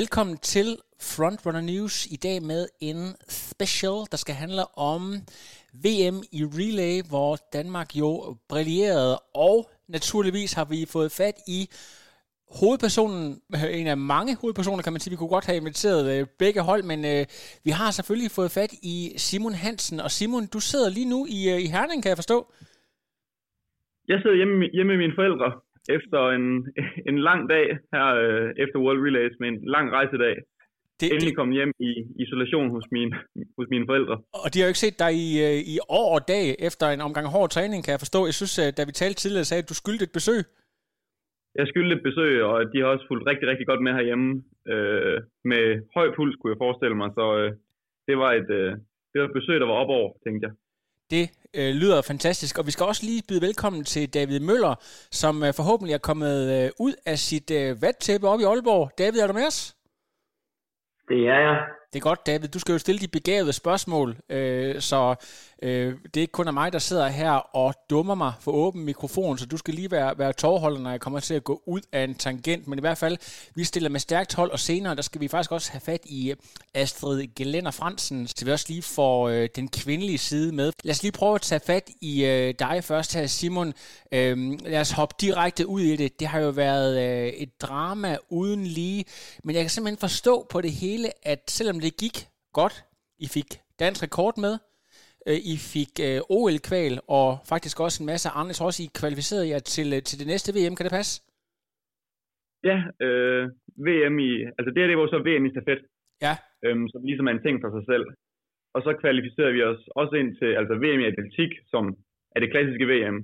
Velkommen til Frontrunner News i dag med en special, der skal handle om VM i relay, hvor Danmark jo brillerede, og naturligvis har vi fået fat i hovedpersonen, en af mange hovedpersoner, kan man sige. Vi kunne godt have inviteret øh, begge hold, men øh, vi har selvfølgelig fået fat i Simon Hansen. Og Simon, du sidder lige nu i, øh, i Herning, kan jeg forstå? Jeg sidder hjemme, hjemme med mine forældre efter en, en lang dag her øh, efter World Relays med en lang rejsedag. Det, Endelig det... kom hjem i isolation hos mine, hos mine forældre. Og de har jo ikke set dig i, øh, i år og dag efter en omgang hård træning, kan jeg forstå. Jeg synes, da vi talte tidligere, sagde at du skyldte et besøg. Jeg skyldte et besøg, og de har også fulgt rigtig, rigtig godt med herhjemme. Øh, med høj puls, kunne jeg forestille mig. Så øh, det, var et, øh, det var et besøg, der var op over, tænkte jeg. Det øh, lyder fantastisk. Og vi skal også lige byde velkommen til David Møller, som øh, forhåbentlig er kommet øh, ud af sit øh, vattæppe op i Aalborg. David, er du med os? Det er jeg. Det er godt, David. Du skal jo stille de begavede spørgsmål, øh, så øh, det er ikke kun af mig, der sidder her og dummer mig for åben mikrofon, så du skal lige være, være tårholder, når jeg kommer til at gå ud af en tangent. Men i hvert fald, vi stiller med stærkt hold, og senere, der skal vi faktisk også have fat i øh, Astrid Gelender Fransen, så vi også lige får øh, den kvindelige side med. Lad os lige prøve at tage fat i øh, dig først her, Simon. Øh, lad os hoppe direkte ud i det. Det har jo været øh, et drama uden lige, men jeg kan simpelthen forstå på det hele, at selvom det gik godt. I fik dansk rekord med. Øh, I fik øh, OL-kval, og faktisk også en masse andre. Jeg tror også, I kvalificerede jer til, øh, til det næste VM. Kan det passe? Ja, øh, VM i... Altså det her, det var så VM i stafet. Ja. Øhm, som ligesom er en ting for sig selv. Og så kvalificerede vi os også ind til altså VM i atletik, som er det klassiske VM,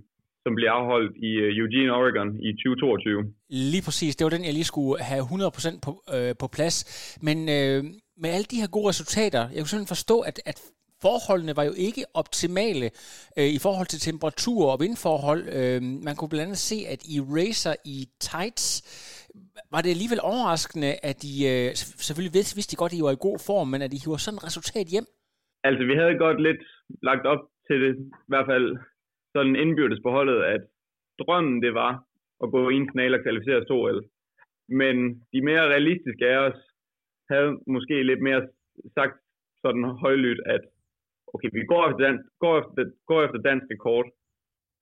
som bliver afholdt i Eugene, Oregon i 2022. Lige præcis. Det var den, jeg lige skulle have 100% på, øh, på plads. Men øh, med alle de her gode resultater, jeg kunne simpelthen forstå, at, at forholdene var jo ikke optimale øh, i forhold til temperatur og vindforhold. Øh, man kunne blandt andet se, at I racer i tights, var det alligevel overraskende, at de, øh, selvfølgelig vidste, vidste de godt, at I var i god form, men at de hiver sådan et resultat hjem? Altså, vi havde godt lidt lagt op til det, i hvert fald sådan indbyrdes på holdet, at drømmen det var at gå i en finale og kvalificere til OL. Men de mere realistiske af os havde måske lidt mere sagt sådan højlydt, at okay, vi går efter, dansk, går efter, går efter dansk rekord,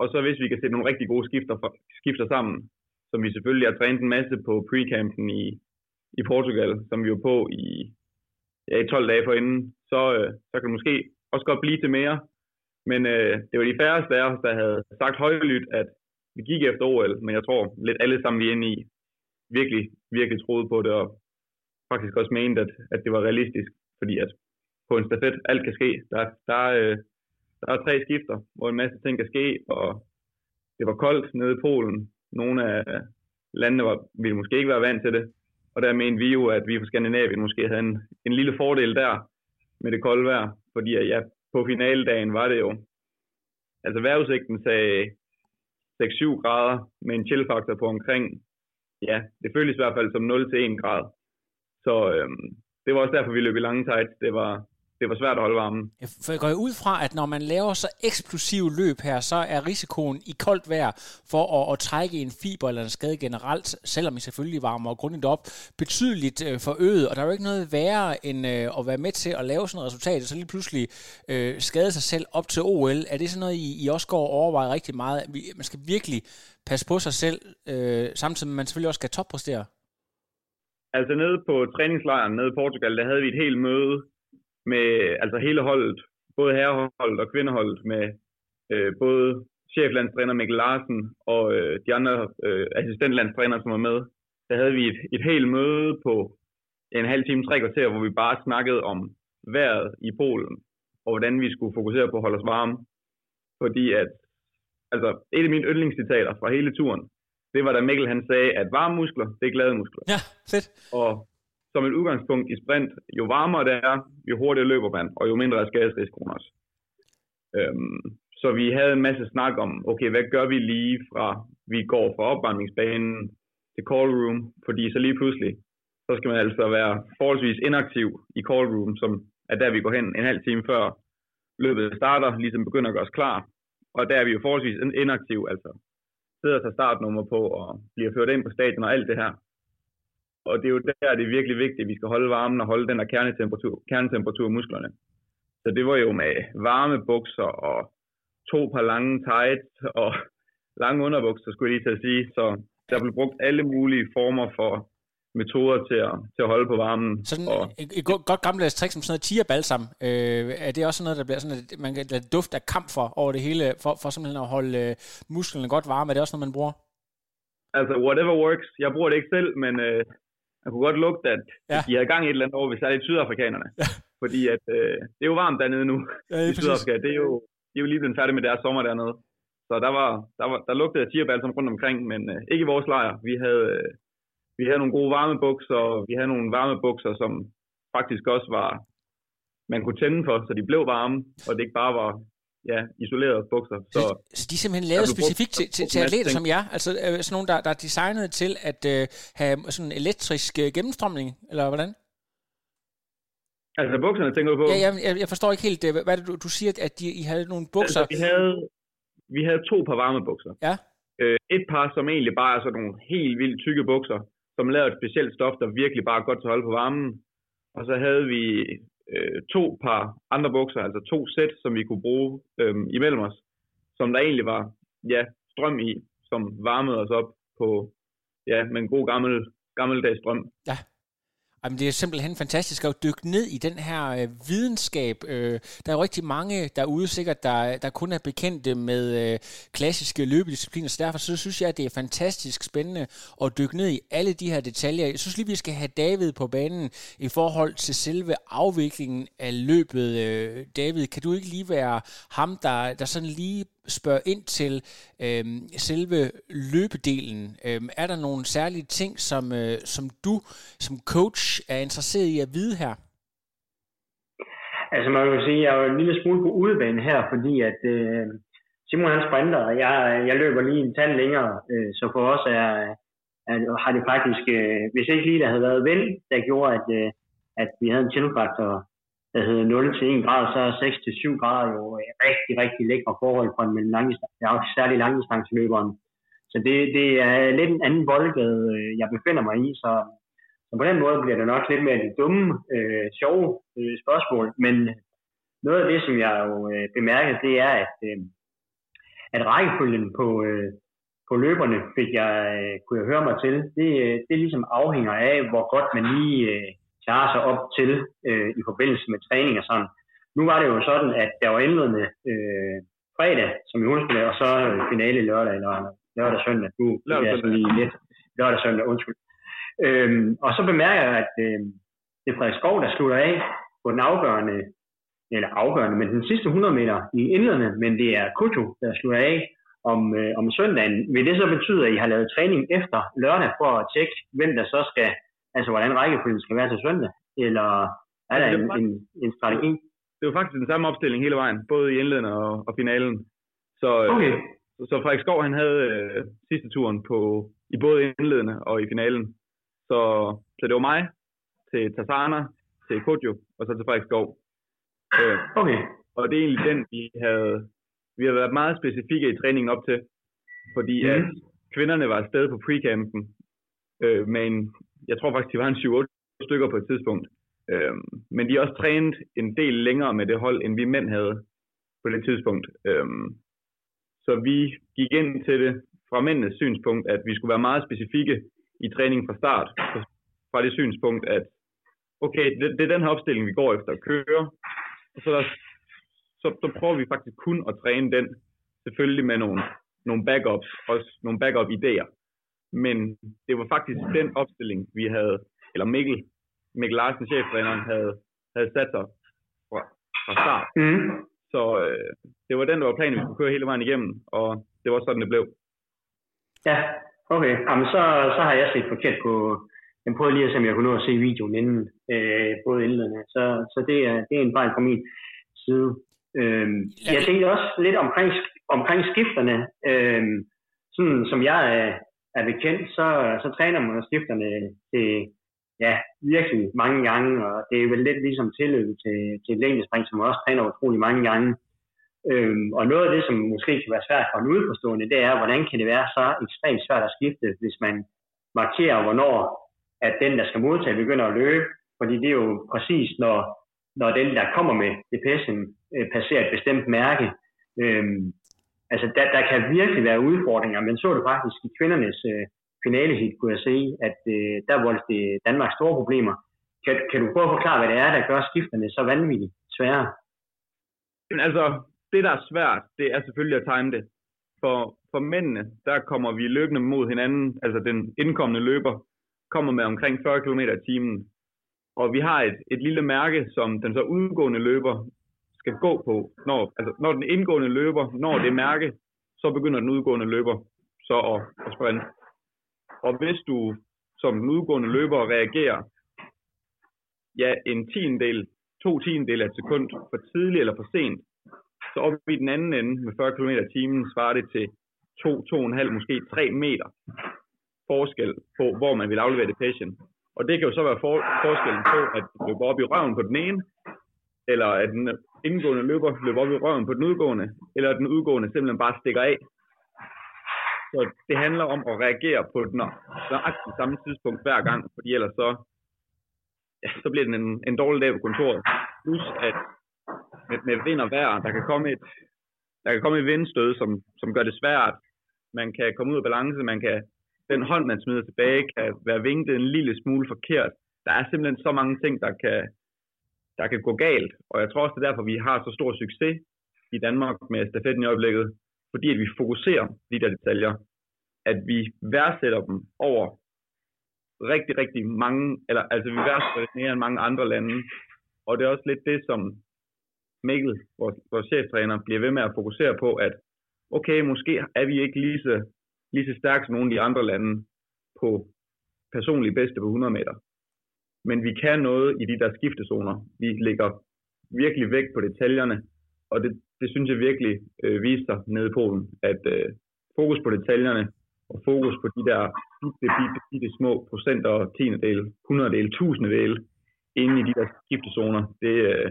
og så hvis vi kan sætte nogle rigtig gode skifter, for, skifter sammen, som vi selvfølgelig har trænet en masse på pre-campen i, i Portugal, som vi var på i, ja, 12 dage forinden, så, øh, så kan det måske også godt blive til mere. Men øh, det var de færreste af os, der havde sagt højlydt, at vi gik efter OL, men jeg tror lidt alle sammen, vi er inde i, virkelig, virkelig troede på det, og faktisk også mente, at, at det var realistisk, fordi at på en stafet, alt kan ske. Der, der, øh, der er tre skifter, hvor en masse ting kan ske, og det var koldt nede i Polen. Nogle af landene var, ville måske ikke være vant til det, og der mente vi jo, at vi fra Skandinavien måske havde en, en lille fordel der med det kolde vejr, fordi at, ja, på finaledagen var det jo, altså vejrudsigten sagde 6-7 grader med en chillfaktor på omkring, ja, det føltes i hvert fald som 0-1 grad. Så øhm, det var også derfor, vi løb i lange tights. Det var, det var svært at holde varmen. For jeg går ud fra, at når man laver så eksplosiv løb her, så er risikoen i koldt vejr for at, at trække en fiber eller en skade generelt, selvom I selvfølgelig varmer grundigt op, betydeligt øh, forøget. Og der er jo ikke noget værre end øh, at være med til at lave sådan et resultat, og så lige pludselig øh, skade sig selv op til OL. Er det sådan noget, I, I også går og overvejer rigtig meget? Man skal virkelig passe på sig selv, øh, samtidig med at man selvfølgelig også skal toppræstere. Altså nede på træningslejren nede i Portugal, der havde vi et helt møde med altså hele holdet, både herreholdet og kvindeholdet, med øh, både cheflandstræner Mikkel Larsen og øh, de andre øh, assistentlandstrænere, som var med. Der havde vi et, et helt møde på en halv time, tre kvarter, hvor vi bare snakkede om vejret i Polen, og hvordan vi skulle fokusere på at holde os varme. Fordi at, altså et af mine yndlingscitater fra hele turen, det var da Mikkel han sagde, at varme muskler, det er glade muskler. Ja, fedt. Og som et udgangspunkt i sprint, jo varmere det er, jo hurtigere løber man, og jo mindre er skadesrisikoen også. Øhm, så vi havde en masse snak om, okay, hvad gør vi lige fra, vi går fra opvarmningsbanen til call room, fordi så lige pludselig, så skal man altså være forholdsvis inaktiv i call room, som er der, vi går hen en halv time før løbet starter, ligesom begynder at gøre os klar. Og der er vi jo forholdsvis inaktiv, altså sidder sig startnummer på og bliver ført ind på stadion og alt det her og det er jo der, det er virkelig vigtigt, at vi skal holde varmen og holde den der kernetemperatur, kernetemperatur i musklerne. Så det var jo med varme bukser og to par lange tights og lange underbukser, skulle jeg lige til at sige. Så der blev brugt alle mulige former for metoder til at, til at holde på varmen. Sådan og, et, et godt gammeldags trick som sådan noget tigerbalsam, øh, er det også noget, der bliver sådan, at man kan lade duft af kamp for over det hele, for, for simpelthen at holde øh, musklerne godt varme? Er det også noget, man bruger? Altså, whatever works. Jeg bruger det ikke selv, men øh, jeg kunne godt lugte, at ja. de havde gang i et eller andet over, hvis er sydafrikanerne. Ja. Fordi at, øh, det er jo varmt dernede nu ja, i Sydafrika. Det er, jo, de er jo lige blevet færdige med deres sommer dernede. Så der, var, der, var, der lugtede af tigerbalsam rundt omkring, men øh, ikke i vores lejr. Vi havde, øh, vi havde nogle gode varmebukser, og vi havde nogle varmebukser, som faktisk også var, man kunne tænde for, så de blev varme, og det ikke bare var ja, isolerede bukser. Så, så de er simpelthen lavet specifikt til, til, til atleter som jer? Altså øh, sådan nogle, der, der er designet til at øh, have sådan elektrisk øh, gennemstrømning, eller hvordan? Altså bukserne tænker du på? Ja, jeg, jeg, jeg forstår ikke helt, hvad er det, du, du siger, at de, I havde nogle bukser? Altså, vi havde, vi havde to par varme bukser. Ja. Øh, et par, som egentlig bare er sådan nogle helt vildt tykke bukser, som lavede et specielt stof, der virkelig bare er godt til at holde på varmen. Og så havde vi øh, to par andre bukser, altså to sæt, som vi kunne bruge øh, imellem os, som der egentlig var ja, strøm i, som varmede os op på ja, med en god gammel, gammeldags strøm. Ja. Jamen, det er simpelthen fantastisk at dykke ned i den her øh, videnskab. Øh, der er rigtig mange derude sikkert, der, der kun er bekendte med øh, klassiske løbediscipliner, så derfor så synes jeg, at det er fantastisk spændende at dykke ned i alle de her detaljer. Jeg synes lige, vi skal have David på banen i forhold til selve afviklingen af løbet. Øh, David, kan du ikke lige være ham, der, der sådan lige spørge ind til øh, selve løbedelen. Øh, er der nogle særlige ting, som, øh, som du som coach er interesseret i at vide her? Altså man kan sige, at jeg er en lille smule på udebane her, fordi at øh, Simon han sprinter, og jeg, jeg løber lige en tand længere, øh, så for os er, er, har det faktisk, øh, hvis ikke lige der havde været vind, der gjorde, at, øh, at vi havde en chillfaktor der hedder 0 til 1 grad, så er 6 til 7 grader jo rigtig, rigtig lækre forhold for en langdistance, særlig langdistanceløberen. Så det, det er lidt en anden boldgade, øh, jeg befinder mig i, så, så på den måde bliver det nok lidt mere de dumme, øh, sjove øh, spørgsmål, men noget af det, som jeg jo øh, bemærkede, det er, at, øh, at rækkefølgen på, øh, på løberne fik jeg, øh, kunne jeg høre mig til, det, øh, det ligesom afhænger af, hvor godt man lige øh, klare sig op til øh, i forbindelse med træning og sådan. Nu var det jo sådan, at der var indledende øh, fredag, som i husker og så øh, finale lørdag, eller lørdag søndag. Nu lørdag, er jeg lige lidt. Lørdag søndag, undskyld. Øhm, og så bemærker jeg, at øh, det er Frederik Skov, der slutter af på den afgørende, eller afgørende, men den sidste 100 meter i indledende, men det er Kutu, der slutter af om, øh, om søndagen. Vil det så betyde, at I har lavet træning efter lørdag for at tjekke, hvem der så skal Altså, hvordan rækkefølgen skal være til søndag? Eller er der altså, en, en, en strategi? Det var faktisk den samme opstilling hele vejen, både i indledende og, og finalen. Så, øh, okay. så, så Frederik Skov, han havde øh, sidste turen på, i både indledende og i finalen. Så, så det var mig, til Tassana, til Kodjo, og så til Frederik Skov. Øh, okay. Og det er egentlig den, vi havde, vi har været meget specifikke i træningen op til. Fordi mm. at kvinderne var afsted på pre-campen øh, med en jeg tror faktisk, de var en 7-8 stykker på et tidspunkt. Øhm, men de har også trænet en del længere med det hold, end vi mænd havde på det tidspunkt. Øhm, så vi gik ind til det fra mændenes synspunkt, at vi skulle være meget specifikke i træningen fra start. Fra det synspunkt, at okay, det, det er den her opstilling, vi går efter at køre. Og så, der, så, så prøver vi faktisk kun at træne den, selvfølgelig med nogle, nogle backups, også nogle backup idéer. Men det var faktisk den opstilling, vi havde, eller Mikkel, Mikkel Larsen, cheftræneren, havde, havde sat sig fra, fra start. Mm. Så øh, det var den, der var planen, vi skulle køre hele vejen igennem, og det var sådan, det blev. Ja, okay. Jamen, så, så har jeg set forkert på... Jeg prøvede lige at se, om jeg kunne nå at se videoen inden, øh, både indledende. Så, så det, er, det er en fejl fra min side. Øh, jeg tænkte også lidt omkring, omkring skifterne. Øh, sådan som jeg er bekendt, så, så træner man skifterne til ja, virkelig mange gange, og det er vel lidt ligesom tilløb til, til et længdespring, som man også træner utrolig mange gange. Øhm, og noget af det, som måske kan være svært for en udforstående, det er, hvordan kan det være så ekstremt svært at skifte, hvis man markerer, hvornår at den, der skal modtage, begynder at løbe, fordi det er jo præcis, når, når den, der kommer med DPS'en, øh, passerer et bestemt mærke. Øhm, altså, der, der kan virkelig være udfordringer, men så det faktisk i kvindernes øh, finalehit, kunne jeg se, at øh, der voldte det Danmarks store problemer. Kan, kan du prøve at forklare, hvad det er, der gør skifterne så vanvittigt svære? Men altså, det der er svært, det er selvfølgelig at time det. For, for mændene, der kommer vi løbende mod hinanden, altså den indkommende løber kommer med omkring 40 km i timen. Og vi har et, et lille mærke, som den så udgående løber skal gå på. Når, altså, når den indgående løber når det mærke, så begynder den udgående løber så at, at sprinte. Og hvis du som den udgående løber reagerer ja, en tiendel, to tiendel af et sekund for tidligt eller for sent, så op i den anden ende med 40 km i timen svarer det til 2, 2,5, måske 3 meter forskel på, hvor man vil aflevere det patient. Og det kan jo så være for, forskellen på, at du går op i røven på den ene, eller at den indgående løber løber op i røven på den udgående, eller at den udgående simpelthen bare stikker af. Så det handler om at reagere på den nøjagtigt samme tidspunkt hver gang, fordi ellers så, ja, så bliver den en, en dårlig dag på kontoret. Plus at med, med vind og vejr, der kan komme et, der kan komme et vindstød, som, som gør det svært. Man kan komme ud af balance, man kan den hånd, man smider tilbage, kan være vinklet en lille smule forkert. Der er simpelthen så mange ting, der kan, der kan gå galt. Og jeg tror også, det er derfor, vi har så stor succes i Danmark med stafetten i øjeblikket. Fordi at vi fokuserer de der detaljer. At vi værdsætter dem over rigtig, rigtig mange, eller altså vi værdsætter mere end mange andre lande. Og det er også lidt det, som Mikkel, vores, vores cheftræner, bliver ved med at fokusere på, at okay, måske er vi ikke lige så lige så stærke som nogle af de andre lande på personlig bedste på 100 meter. Men vi kan noget i de der skiftezoner. Vi lægger virkelig vægt på detaljerne, og det, det synes jeg virkelig øh, viser nede i Polen, at øh, fokus på detaljerne og fokus på de der bitte, bitte, bitte små procenter, tiendedele, hundreddele, tusindedele inde i de der skiftezoner, det, øh,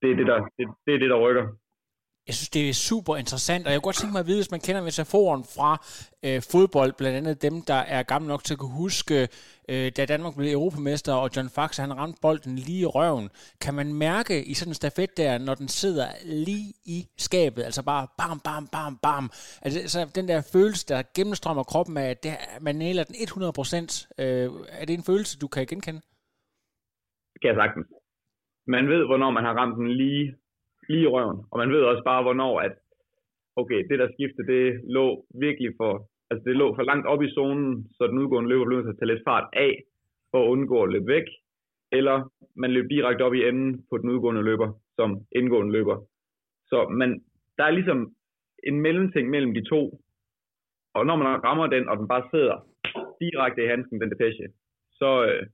det, er det, der, det, det er det, der rykker jeg synes, det er super interessant, og jeg kunne godt tænke mig at vide, hvis man kender metaforen fra øh, fodbold, blandt andet dem, der er gamle nok til at kunne huske, øh, da Danmark blev europamester, og John Fax, han ramte bolden lige i røven. Kan man mærke i sådan en stafet der, når den sidder lige i skabet, altså bare bam, bam, bam, bam. Altså så den der følelse, der gennemstrømmer kroppen af, at det, man næler den 100 procent. Øh, er det en følelse, du kan genkende? Det kan jeg sagtens. Man ved, hvornår man har ramt den lige lige i røven. Og man ved også bare, hvornår at, okay, det der skifte, det lå virkelig for, altså det lå for langt op i zonen, så den udgående løber blev nødt til at tage lidt fart af, for at undgå at løbe væk, eller man løb direkte op i enden på den udgående løber, som indgående løber. Så man, der er ligesom en mellemting mellem de to, og når man rammer den, og den bare sidder direkte i handsken, den depeche, så, øh,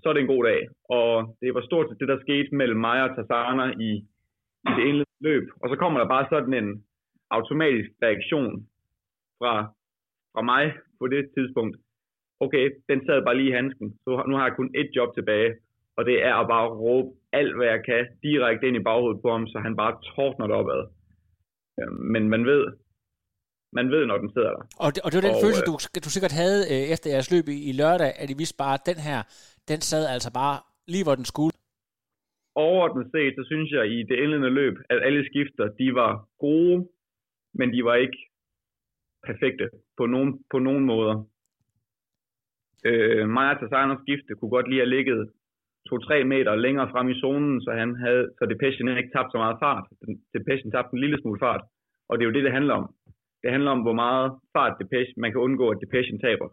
så er det en god dag. Og det var stort set det, der skete mellem mig og Tassana i, i det indledende løb. Og så kommer der bare sådan en automatisk reaktion fra, fra mig på det tidspunkt. Okay, den sad bare lige i handsken, så nu har jeg kun et job tilbage, og det er at bare råbe alt, hvad jeg kan, direkte ind i baghovedet på ham, så han bare tordner det opad. Men man ved, man ved, når den sidder der. Og det, og det var den og, følelse, øh, du, du sikkert havde øh, efter jeres løb i, i lørdag, at I vidste bare, at den her, den sad altså bare lige, hvor den skulle. Overordnet set, så synes jeg i det indledende løb, at alle skifter, de var gode, men de var ikke perfekte på nogen, på nogen måder. Øh, Maja Tassanovs skifte kunne godt lige have ligget 2-3 meter længere frem i zonen, så han havde, så Depechen ikke tabt så meget fart. Depechen tabte en lille smule fart. Og det er jo det, det handler om. Det handler om, hvor meget fart Depeche, man kan undgå, at Depechen taber.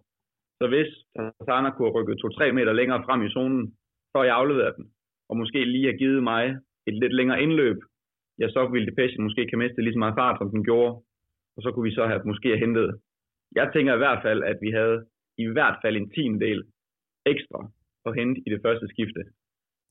Så hvis Tassana kunne have rykket 2-3 meter længere frem i zonen, så jeg afleveret den, og måske lige have givet mig et lidt længere indløb, ja, så ville Depeche måske kan miste lige så meget fart, som den gjorde, og så kunne vi så have måske have hentet. Jeg tænker i hvert fald, at vi havde i hvert fald en tiendel ekstra at hente i det første skifte.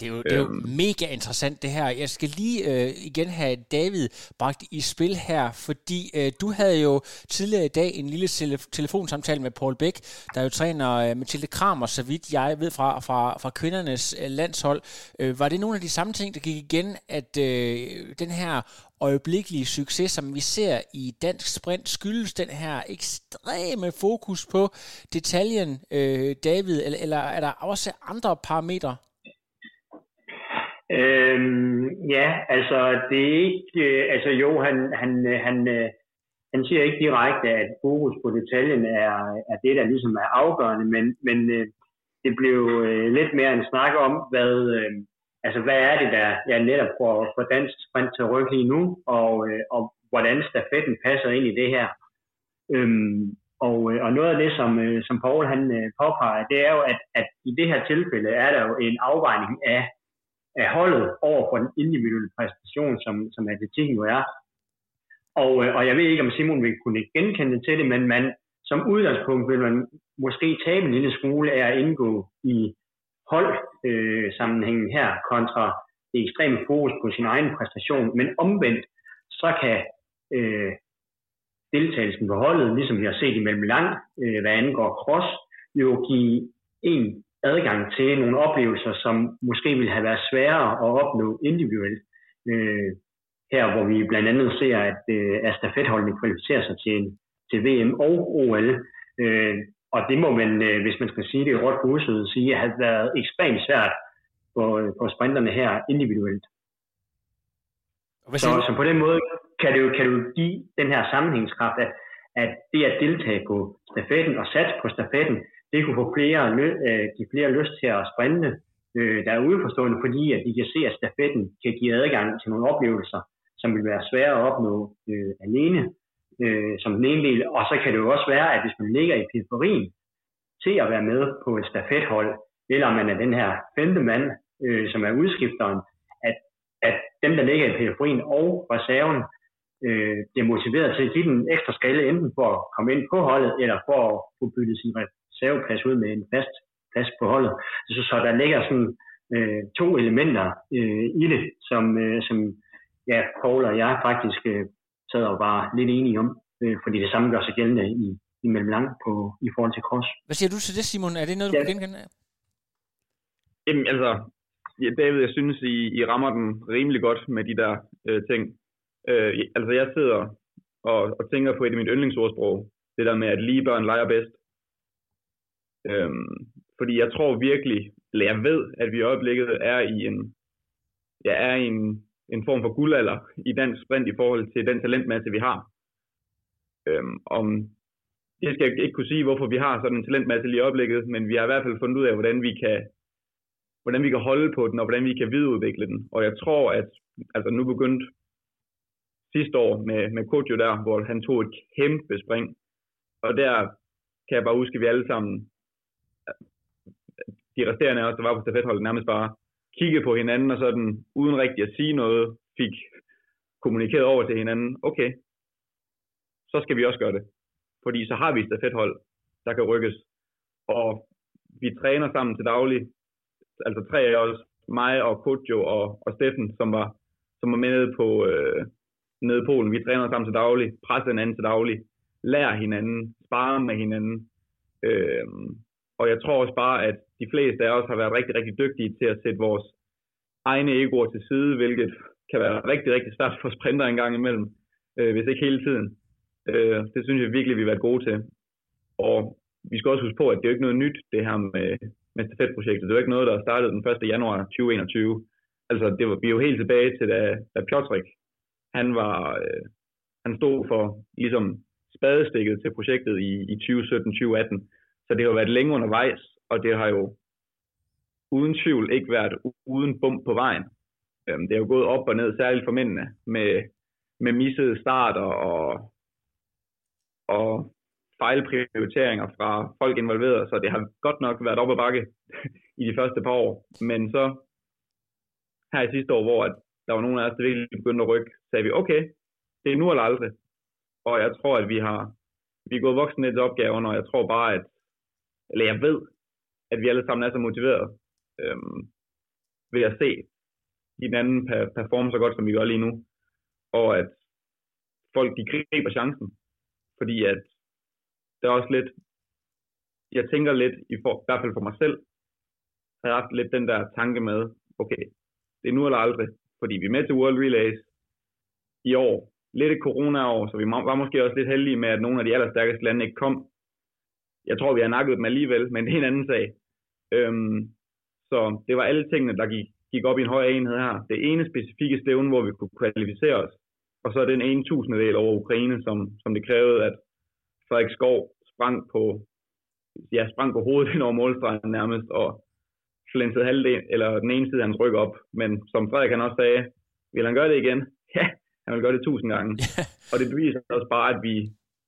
Det er, jo, det er jo øhm. mega interessant det her. Jeg skal lige øh, igen have David bragt i spil her, fordi øh, du havde jo tidligere i dag en lille telefonsamtale med Paul Bæk, der jo træner øh, Mathilde Kramer, så vidt jeg ved fra, fra, fra kvindernes øh, landshold. Øh, var det nogle af de samme ting, der gik igen, at øh, den her øjeblikkelige succes, som vi ser i dansk sprint, skyldes den her ekstreme fokus på detaljen, øh, David, eller, eller er der også andre parametre? Øhm, ja, altså det er ikke, øh, altså jo, han, han, øh, han, øh, han siger ikke direkte, at fokus på detaljen er, er det, der ligesom er afgørende, men, men øh, det blev øh, lidt mere en snak om, hvad, øh, altså hvad er det, der jeg netop får, for dansk sprint til rykke lige nu, og, øh, og hvordan stafetten passer ind i det her. Øhm, og, øh, og noget af det, som, øh, som Paul han øh, påpeger, det er jo, at, at i det her tilfælde er der jo en afvejning af, af holdet over for den individuelle præstation, som, som atletikken jo er. Og, øh, og jeg ved ikke, om Simon vil kunne genkende til det, men man, som udgangspunkt vil man måske tabe en lille smule af at indgå i holdsammenhængen øh, her kontra det ekstreme fokus på sin egen præstation. Men omvendt, så kan øh, deltagelsen på holdet, ligesom vi har set i mellem lang, øh, hvad angår cross, jo give en adgang til nogle oplevelser, som måske ville have været sværere at opnå individuelt. Øh, her hvor vi blandt andet ser, at, øh, at stafetholdene kvalificerer sig til, til VM og OL. Øh, og det må man, øh, hvis man skal sige det råt på udsøget, sige, at har været ekstremt svært på, på sprinterne her individuelt. Så, så på den måde kan det jo, kan du give den her sammenhængskraft, at, at det at deltage på stafetten og satse på stafetten, det kunne få flere, øh, give flere lyst til at sprinte, øh, der er udeforstående, fordi at de kan se, at stafetten kan give adgang til nogle oplevelser, som vil være svære at opnå øh, alene øh, som den ene del. Og så kan det jo også være, at hvis man ligger i periferien til at være med på et stafethold, eller man er den her femte mand, øh, som er udskifteren, at, at dem, der ligger i periferien og reserven, øh, bliver motiveret til at give den ekstra skalle, enten for at komme ind på holdet, eller for at få byttet sin reserveplads ud med en fast plads på holdet. Så, så der ligger sådan øh, to elementer øh, i det, som, øh, som ja, Paul og jeg faktisk øh, sad og var lidt enige om, øh, fordi det samme gør sig gældende i, i mellemlang på, i forhold til cross. Hvad siger du til det, Simon? Er det noget, du ja. kan genkende? Jamen altså, ja, David, jeg synes, I, I rammer den rimelig godt med de der øh, ting. Øh, altså, jeg sidder og, og tænker på et af mine yndlingsordsprog, det der med, at lige børn leger bedst. Øhm, fordi jeg tror virkelig, eller jeg ved, at vi i øjeblikket er i en, ja, er i en en form for guldalder i dansk sprint i forhold til den talentmasse, vi har. Øhm, om det skal jeg ikke kunne sige, hvorfor vi har sådan en talentmasse lige i øjeblikket, men vi har i hvert fald fundet ud af, hvordan vi kan, hvordan vi kan holde på den, og hvordan vi kan videreudvikle den. Og jeg tror, at altså nu begyndte sidste år med, med Kodjo der, hvor han tog et kæmpe spring. Og der kan jeg bare huske, at vi alle sammen, de resterende af os, der var på stafetholdet, nærmest bare kiggede på hinanden, og sådan, uden rigtig at sige noget, fik kommunikeret over til hinanden, okay, så skal vi også gøre det. Fordi så har vi et stafethold, der kan rykkes. Og vi træner sammen til daglig, altså tre af os, mig og Kojo og, og Steffen, som var, som var med nede på øh, nede i Polen. Vi træner sammen til daglig, presser hinanden til daglig, lærer hinanden, sparer med hinanden. Øh, og jeg tror også bare, at de fleste af os har været rigtig, rigtig dygtige til at sætte vores egne egoer til side, hvilket kan være rigtig, rigtig svært for sprinter en gang imellem, øh, hvis ikke hele tiden. Øh, det synes jeg virkelig, vi har været gode til. Og vi skal også huske på, at det er ikke noget nyt, det her med, med stafetprojektet. Det er ikke noget, der startede den 1. januar 2021. Altså, det var, vi er jo helt tilbage til, da, da Pjotrik, han var, øh, han stod for ligesom spadestikket til projektet i, i 2017-2018. Så det har været længe undervejs, og det har jo uden tvivl ikke været uden bump på vejen. Øhm, det er jo gået op og ned, særligt for mændene, med, med missede starter og, og fejlprioriteringer fra folk involveret, så det har godt nok været op ad bakke i de første par år. Men så her i sidste år, hvor at der var nogen af os, der virkelig begyndte at rykke, sagde vi, okay, det er nu eller aldrig. Og jeg tror, at vi har vi er gået voksen lidt til opgaven, og jeg tror bare, at eller jeg ved, at vi alle sammen er så motiveret øhm, ved at se hinanden performe så godt, som vi gør lige nu. Og at folk, de griber chancen. Fordi at der er også lidt, jeg tænker lidt, i, for, i hvert fald for mig selv, har jeg haft lidt den der tanke med, okay, det er nu eller aldrig, fordi vi er med til World Relays i år. Lidt et corona-år, så vi var måske også lidt heldige med, at nogle af de allerstærkeste lande ikke kom. Jeg tror, vi har nakket dem alligevel, men det er en anden sag. Øhm, så det var alle tingene, der gik, gik op i en højere enhed her. Det ene specifikke stævne, hvor vi kunne kvalificere os, og så den ene tusindedel over Ukraine, som, som det krævede, at Frederik Skov sprang på, ja, sprang på hovedet ind over målstregen nærmest, og flænsede halvdelen, eller den ene side af hans ryg op. Men som Frederik han også sagde, vil han gøre det igen? Ja, han vil gøre det tusind gange. og det beviser også bare, at vi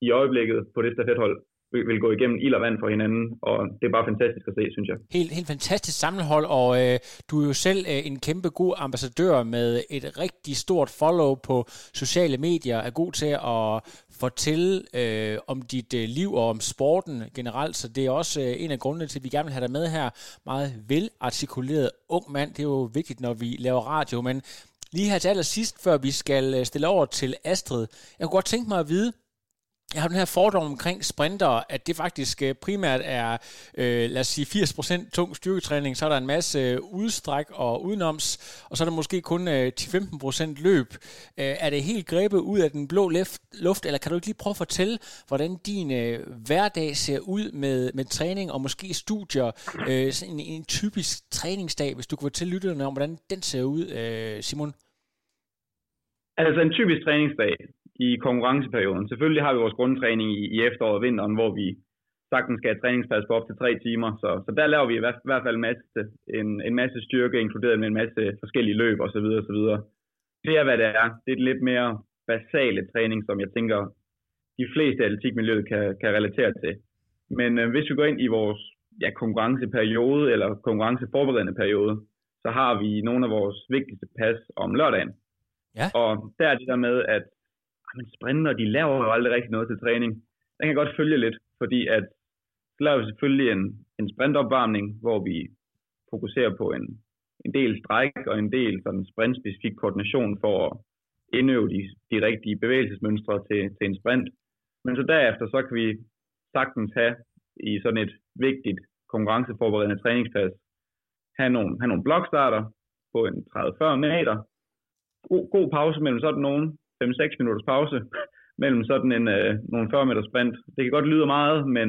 i øjeblikket på det stafethold vil gå igennem ild og vand for hinanden, og det er bare fantastisk at se, synes jeg. Helt, helt fantastisk sammenhold, og øh, du er jo selv øh, en kæmpe god ambassadør med et rigtig stort follow på sociale medier, er god til at fortælle øh, om dit øh, liv og om sporten generelt, så det er også øh, en af grundene til, at vi gerne vil have dig med her. Meget velartikuleret ung mand, det er jo vigtigt, når vi laver radio, men lige her til allersidst, før vi skal øh, stille over til Astrid, jeg kunne godt tænke mig at vide, jeg har den her fordom omkring sprinter, at det faktisk øh, primært er, øh, lad os sige, 80% tung styrketræning, så er der en masse øh, udstræk og udenoms, og så er der måske kun øh, 10-15% løb. Øh, er det helt grebet ud af den blå luft, eller kan du ikke lige prøve at fortælle, hvordan din øh, hverdag ser ud med, med træning og måske studier, øh, sådan en, en typisk træningsdag, hvis du kunne fortælle lytterne om, hvordan den ser ud, øh, Simon? Altså en typisk træningsdag, i konkurrenceperioden. Selvfølgelig har vi vores grundtræning i, i efteråret og vinteren, hvor vi sagtens skal have træningspas på op til tre timer. Så, så der laver vi i hvert, i hvert fald en masse, en, en masse styrke, inkluderet med en masse forskellige løb osv. osv. Det er, hvad det er. Det er lidt mere basale træning, som jeg tænker, de fleste atletikmiljøet kan, kan relatere til. Men øh, hvis vi går ind i vores ja, konkurrenceperiode eller konkurrenceforberedende periode, så har vi nogle af vores vigtigste pas om lørdagen. Ja. Og der er det der med, at men sprinter, de laver jo aldrig rigtig noget til træning. Den kan godt følge lidt, fordi at så laver vi selvfølgelig en, en sprintopvarmning, hvor vi fokuserer på en, en del stræk og en del sådan sprintspecifik koordination for at indøve de, de rigtige bevægelsesmønstre til, til en sprint. Men så derefter, så kan vi sagtens have i sådan et vigtigt konkurrenceforberedende træningspas, have nogle, have nogle blokstarter på en 30-40 meter, god, god pause mellem sådan nogen, 5-6 minutters pause mellem sådan en, øh, nogle 40 meter sprint. Det kan godt lyde meget, men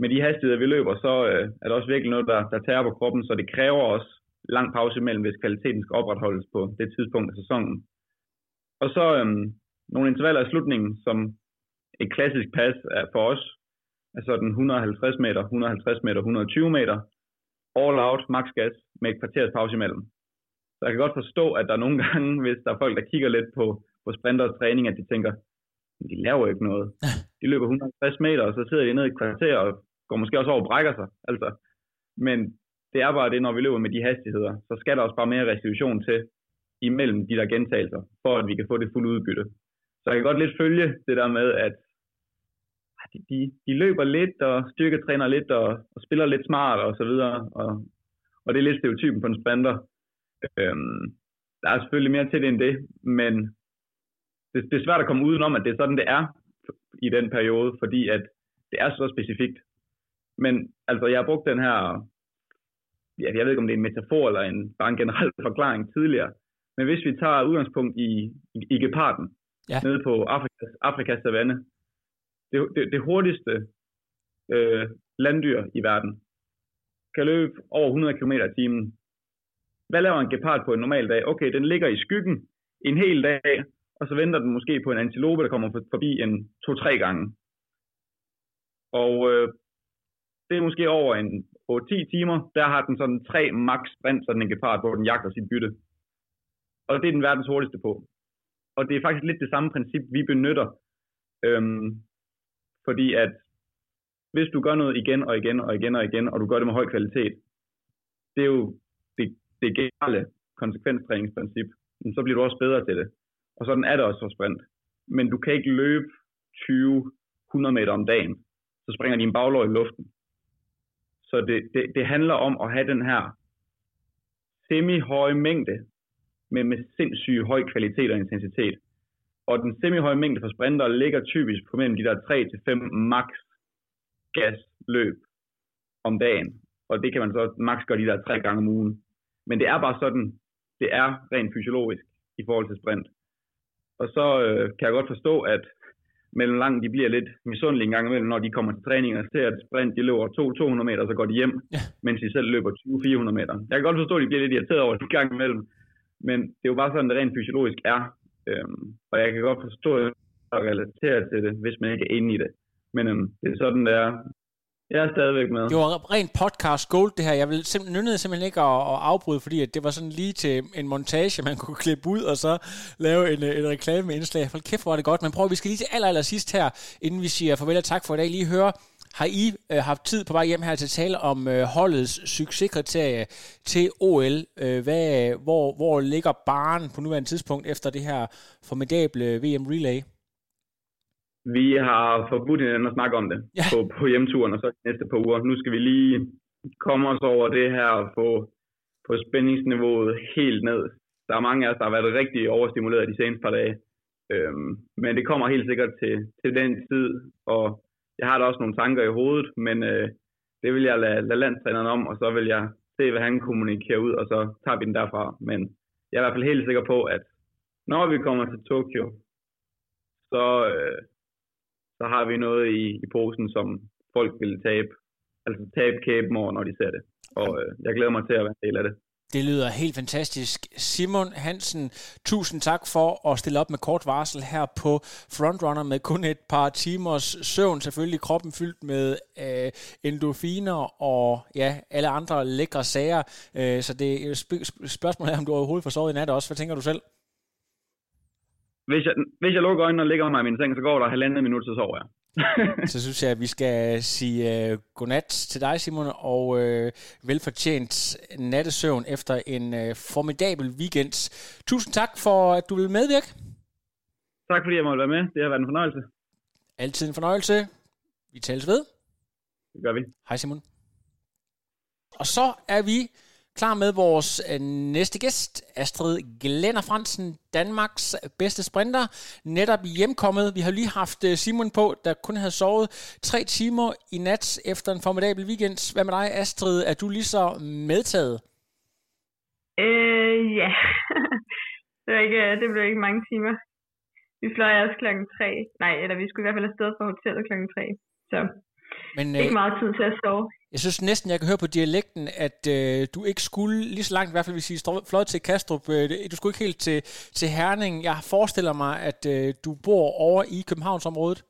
med de hastigheder, vi løber, så øh, er det også virkelig noget, der, der tager på kroppen, så det kræver også lang pause imellem, hvis kvaliteten skal opretholdes på det tidspunkt af sæsonen. Og så øh, nogle intervaller i slutningen, som et klassisk pas er for os, er sådan 150 meter, 150 meter, 120 meter, all out, max gas, med et kvarters pause imellem. Så jeg kan godt forstå, at der er nogle gange, hvis der er folk, der kigger lidt på, på sprinters træning, at de tænker, de laver jo ikke noget. De løber 150 meter, og så sidder de nede i et kvarter og går måske også over og brækker sig. Altså. Men det er bare det, når vi løber med de hastigheder, så skal der også bare mere restitution til imellem de der gentagelser, for at vi kan få det fulde udbytte. Så jeg kan godt lidt følge det der med, at ah, de, de, de løber lidt og styrketræner lidt og, og spiller lidt smart og så videre. Og, og det er lidt stereotypen på en sprinter. Øhm, der er selvfølgelig mere til det end det, men det, det er svært at komme udenom, at det er sådan, det er i den periode, fordi at det er så specifikt. Men altså, jeg har brugt den her, ja, jeg ved ikke, om det er en metafor eller en, bare en generel forklaring tidligere, men hvis vi tager udgangspunkt i, i, i geparden, ja. nede på Afrikas, Afrikas savanne, det, det, det hurtigste øh, landdyr i verden, kan løbe over 100 km i timen. Hvad laver en gepard på en normal dag? Okay, den ligger i skyggen en hel dag, og så venter den måske på en antilope, der kommer forbi en to-tre gange. Og øh, det er måske over en 8-10 timer, der har den sådan tre max sprint, sådan en gepard, hvor den jagter sit bytte. Og det er den verdens hurtigste på. Og det er faktisk lidt det samme princip, vi benytter. Øhm, fordi at hvis du gør noget igen og igen og igen og igen, og du gør det med høj kvalitet, det er jo det, det gale konsekvenstræningsprincip, så bliver du også bedre til det. Og sådan er det også for sprint. Men du kan ikke løbe 20-100 meter om dagen. Så springer din baglår i luften. Så det, det, det handler om at have den her semi-høje mængde, men med sindssygt høj kvalitet og intensitet. Og den semi-høje mængde for sprinter ligger typisk på mellem de der 3-5 max gasløb om dagen. Og det kan man så max gøre de der tre gange om ugen. Men det er bare sådan, det er rent fysiologisk i forhold til sprint. Og så øh, kan jeg godt forstå, at mellemlang de bliver lidt misundelige en gang imellem, når de kommer til træning og ser, at sprint de løber 200 meter, så går de hjem, ja. mens de selv løber 20-400 meter. Jeg kan godt forstå, at de bliver lidt irriteret over det en gang imellem, men det er jo bare sådan, det rent fysiologisk er. Øhm, og jeg kan godt forstå at relatere til det, hvis man ikke er inde i det. Men øhm, det er sådan, det er. Jeg er stadigvæk med. Det var rent podcast gold, det her. Jeg ville simpelthen, nynnede simpelthen ikke at, at afbryde, fordi at det var sådan lige til en montage, man kunne klippe ud, og så lave en, øh, en reklameindslag. Hold kæft, hvor er det godt. Men prøv, vi skal lige til aller, aller sidst her, inden vi siger farvel og tak for i dag, lige høre, har I øh, haft tid på vej hjem her til at tale om øh, holdets succeskriterie til OL? Øh, hvad, hvor, hvor ligger baren på nuværende tidspunkt efter det her formidable VM Relay? Vi har forbudt hinanden at snakke om det ja. på, på hjemturen, og så de næste par uger. Nu skal vi lige komme os over det her og få, få spændingsniveauet helt ned. Der er mange af os, der har været rigtig overstimuleret de seneste par dage. Øhm, men det kommer helt sikkert til, til den tid, og jeg har da også nogle tanker i hovedet, men øh, det vil jeg lade, lade landstræneren om, og så vil jeg se, hvad han kommunikerer ud, og så tager vi den derfra. Men jeg er i hvert fald helt sikker på, at når vi kommer til Tokyo, så, øh, så har vi noget i, i posen, som folk vil tabe. Altså tabe kæben over, når de ser det. Og øh, jeg glæder mig til at være en del af det. Det lyder helt fantastisk. Simon Hansen, tusind tak for at stille op med kort varsel her på Frontrunner med kun et par timers søvn. Selvfølgelig kroppen fyldt med øh, endorfiner og ja, alle andre lækre sager. Øh, så det sp- spørgsmålet er, om du overhovedet får sovet i nat også. Hvad tænker du selv? Hvis jeg, hvis jeg lukker øjnene og ligger mig i min seng, så går der halvandet minut, så sover jeg. så synes jeg, at vi skal sige uh, godnat til dig, Simon, og uh, velfortjent nattesøvn efter en uh, formidabel weekend. Tusind tak for, at du vil medvirke. Tak fordi jeg måtte være med. Det har været en fornøjelse. Altid en fornøjelse. Vi tales ved. Det gør vi. Hej Simon. Og så er vi klar med vores øh, næste gæst, Astrid Glenner Fransen, Danmarks bedste sprinter, netop hjemkommet. Vi har lige haft øh, Simon på, der kun havde sovet tre timer i nat efter en formidabel weekend. Hvad med dig, Astrid? Er du lige så medtaget? Øh, ja. det, var ikke, det blev ikke mange timer. Vi fløj også klokken 3. Nej, eller vi skulle i hvert fald afsted fra hotellet klokken 3. Så Men, ikke øh, meget tid til at sove. Jeg synes næsten, jeg kan høre på dialekten, at øh, du ikke skulle lige så langt, i hvert fald hvis I fløj til Kastrup. Øh, du skulle ikke helt til, til Herning. Jeg forestiller mig, at øh, du bor over i Københavnsområdet.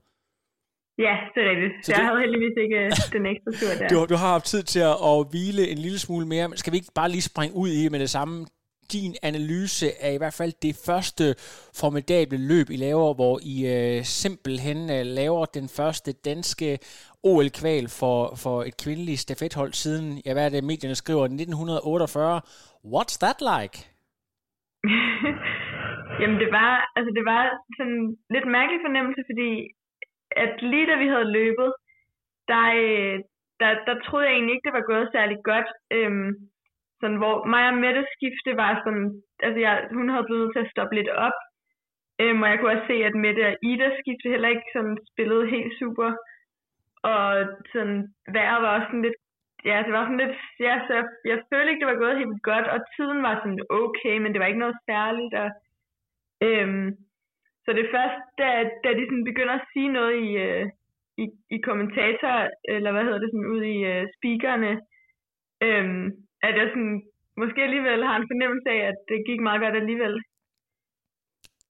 Ja, det er rigtigt. Så jeg det... havde heldigvis ikke øh, den ekstra tur der. du, du har haft tid til at, at hvile en lille smule mere. Skal vi ikke bare lige springe ud i med det samme? Din analyse af i hvert fald det første formidable løb, I laver, hvor I øh, simpelthen øh, laver den første danske OL-kval for, for et kvindeligt stafethold siden, ja, hvad er det, medierne skriver, 1948. What's that like? Jamen det var, altså det var sådan lidt mærkelig fornemmelse, fordi at lige da vi havde løbet, der, øh, der, der troede jeg egentlig ikke, det var gået særlig godt. Øhm, sådan, hvor mig og Mette skifte var sådan, altså jeg, hun havde blevet til at stoppe lidt op, øhm, og jeg kunne også se, at Mette og Ida skifte heller ikke sådan spillede helt super, og sådan, vejret var også sådan lidt, ja, det var sådan lidt, ja, så jeg, jeg følte ikke, det var gået helt godt, og tiden var sådan okay, men det var ikke noget særligt, og øhm, så det først, da, da de sådan begynder at sige noget i, øh, i, i kommentator, eller hvad hedder det, sådan ud i øh, speakerne, øhm, at jeg sådan, måske alligevel har en fornemmelse af, at det gik meget godt alligevel.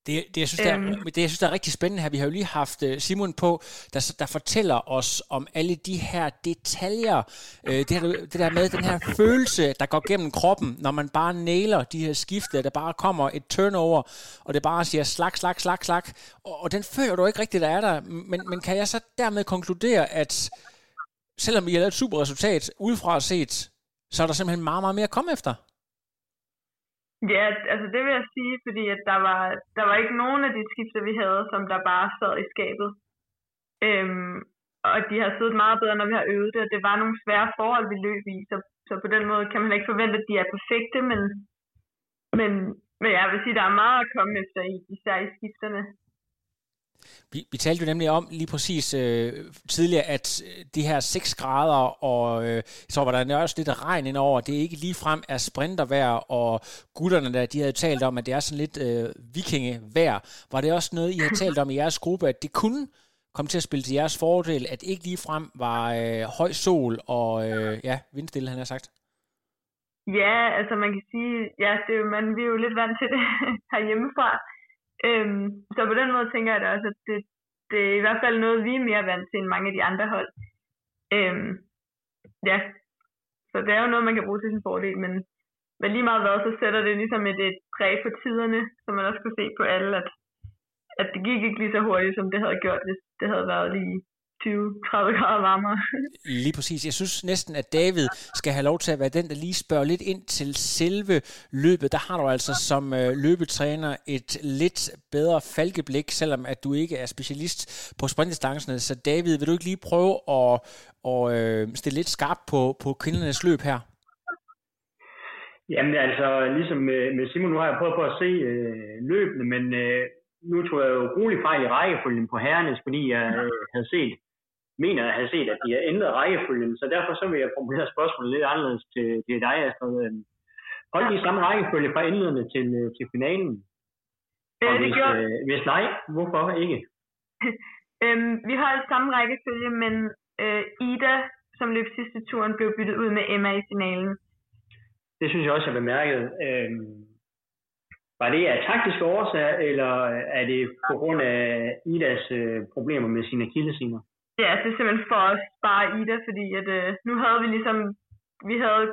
Det, det, jeg synes, der, øhm. det, jeg synes, der er rigtig spændende her, vi har jo lige haft øh, Simon på, der, der fortæller os om alle de her detaljer, øh, det, her, det der med den her følelse, der går gennem kroppen, når man bare nailer de her skifte, der bare kommer et turnover, og det bare siger slag, slag, slag, slag, og, og den føler du ikke rigtigt, der er der. Men, men kan jeg så dermed konkludere, at selvom I har lavet et super resultat, udefra set, så er der simpelthen meget, meget mere at komme efter. Ja, altså det vil jeg sige, fordi at der var, der var ikke nogen af de skifter, vi havde, som der bare sad i skabet. Øhm, og de har siddet meget bedre, når vi har øvet det, og det var nogle svære forhold, vi løb i, så, så på den måde kan man ikke forvente, at de er perfekte, men, men, men jeg vil sige, der er meget at komme efter, især i skifterne. Vi, vi talte jo nemlig om lige præcis øh, tidligere, at øh, de her 6 grader, og øh, så var der også lidt regn indover, det er ikke lige frem er sprintervejr, og gutterne der, de havde talt om, at det er sådan lidt øh, vikingevejr. Var det også noget, I har talt om i jeres gruppe, at det kunne komme til at spille til jeres fordel, at ikke lige frem var øh, høj sol og øh, ja, vindstille, han har sagt? Ja, altså man kan sige, ja, det er jo, man, vi er jo lidt vant til det herhjemmefra. Øhm, så på den måde tænker jeg da også, at det, det er i hvert fald noget, vi er mere vant til end mange af de andre hold. Øhm, ja, så det er jo noget, man kan bruge til sin fordel, men, men lige meget hvad, så sætter det ligesom et, et præg på tiderne, som man også kunne se på alle, at, at det gik ikke lige så hurtigt, som det havde gjort, hvis det havde været lige 20-30 grader varmere. lige præcis. Jeg synes næsten, at David skal have lov til at være den, der lige spørger lidt ind til selve løbet. Der har du altså som øh, løbetræner et lidt bedre falkeblik, selvom at du ikke er specialist på sprintdistancerne. Så David, vil du ikke lige prøve at, at øh, stille lidt skarpt på, på kvindernes løb her? Jamen altså, ligesom med, med Simon, nu har jeg prøvet på at se øh, løbende, men øh, nu tror jeg jo roligt fejl i rækkefølgen på herrenes, fordi jeg øh, havde set mener at have set, at de har ændret rækkefølgen, så derfor så vil jeg formulere spørgsmålet lidt anderledes til, til dig, Astrid. Øhm, hold de samme rækkefølge fra indledende til, øh, til finalen? Øh, det hvis, gjorde... øh, hvis nej, hvorfor ikke? øhm, vi holdt samme rækkefølge, men øh, Ida, som løb sidste turen, blev byttet ud med Emma i finalen. Det synes jeg også, jeg bemærket. Øhm, var det af taktiske årsager, eller er det på grund af Idas øh, problemer med sine akillesiner? Ja, det er simpelthen for at spare Ida, fordi at, øh, nu havde vi ligesom, vi havde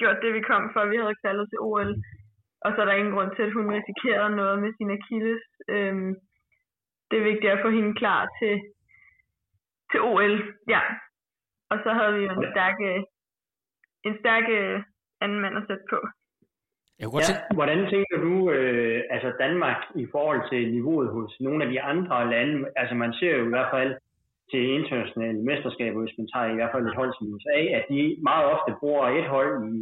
gjort det, vi kom for, vi havde kvalget til OL, og så er der ingen grund til, at hun risikerede noget med sin Achilles. Øhm, det er vigtigt at få hende klar til, til OL, ja. Og så havde vi jo en stærk, en stærk øh, anden mand at sætte på. Jeg kunne godt ja, hvordan tænker du, øh, altså Danmark i forhold til niveauet hos nogle af de andre lande? Altså man ser jo i hvert fald til internationale mesterskaber, hvis man tager i hvert fald et hold som USA, at de meget ofte bruger et hold i,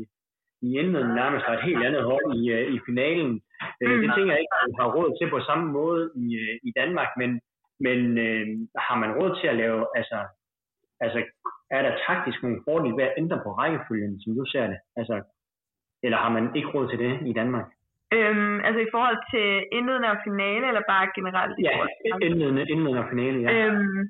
i indledningen nærmest og et helt andet hold i, øh, i finalen. Øh, mm. Det tænker jeg ikke, at man har råd til på samme måde i, øh, i Danmark, men, men øh, har man råd til at lave, altså, altså er der taktisk nogle fordele ved at ændre på rækkefølgen, som du ser det? Altså, eller har man ikke råd til det i Danmark? Øhm, altså i forhold til indledende og finale, eller bare generelt? Ja, indledende, indledende og finale, ja. Øhm,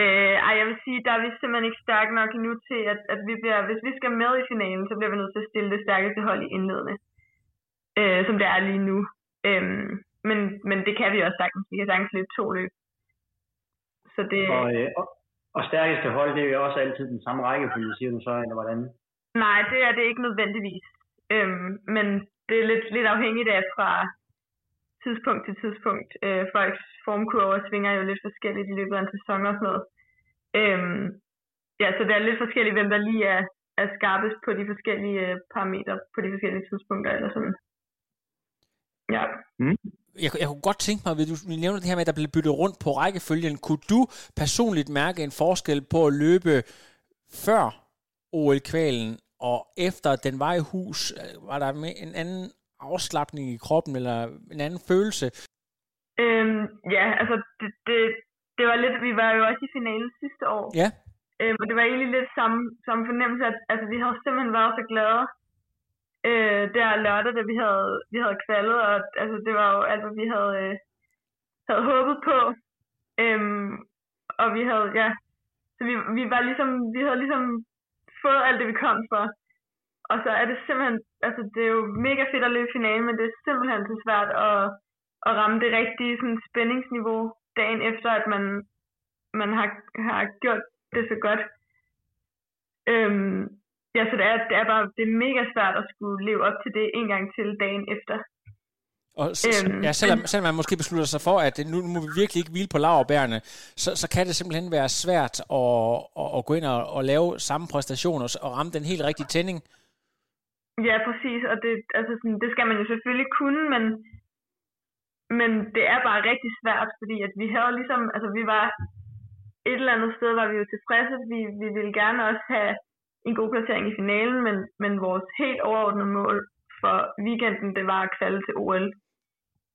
Øh, ej, jeg vil sige, der er vi simpelthen ikke stærke nok endnu til, at, at vi bliver, hvis vi skal med i finalen, så bliver vi nødt til at stille det stærkeste hold i indledende, øh, som det er lige nu. Øh, men, men det kan vi også sagtens. Vi kan sagtens løbe to løb. Så det, og, øh, og, og stærkeste hold, det er jo også altid den samme rækkefølge, siger du så, eller hvordan? Nej, det er det ikke nødvendigvis. Øh, men det er lidt, lidt afhængigt af fra, tidspunkt til tidspunkt. Øh, folks formkurver svinger jo lidt forskelligt i løbet af en sæson og sådan noget. Øhm, ja, så det er lidt forskelligt, hvem der lige er, er skarpest på de forskellige øh, parametre på de forskellige tidspunkter eller sådan. Ja. Mm. Jeg, jeg kunne godt tænke mig, at du nævner det her med, at der blev byttet rundt på rækkefølgen. Kunne du personligt mærke en forskel på at løbe før OL-kvalen og efter den var i hus? Øh, var der en anden afslappning i kroppen, eller en anden følelse? Øhm, ja, altså det, det, det var lidt, vi var jo også i finalen sidste år. Ja. Øhm, og det var egentlig lidt samme, samme fornemmelse, at altså, vi havde simpelthen været så glade øh, der lørdag, da vi havde, vi havde kvalet, og altså, det var jo alt, hvad vi havde, øh, havde håbet på. Øhm, og vi havde, ja, så vi, vi var ligesom, vi havde ligesom fået alt det, vi kom for. Og så er det simpelthen, altså det er jo mega fedt at løbe finalen, men det er simpelthen så svært at, at ramme det rigtige sådan, spændingsniveau dagen efter, at man, man har, har gjort det så godt. Øhm, ja, så det er, det er bare det er mega svært at skulle leve op til det en gang til dagen efter. Og øhm, ja, selvom, selvom man måske beslutter sig for, at nu må vi virkelig ikke hvile på laverbærene, så, så kan det simpelthen være svært at, at, at gå ind og, og lave samme præstationer og ramme den helt rigtige tænding. Ja, præcis, og det, altså sådan, det skal man jo selvfølgelig kunne, men, men det er bare rigtig svært, fordi at vi havde ligesom, altså vi var et eller andet sted, var vi jo tilfredse, vi, vi ville gerne også have en god placering i finalen, men, men vores helt overordnede mål for weekenden, det var at kvalde til OL.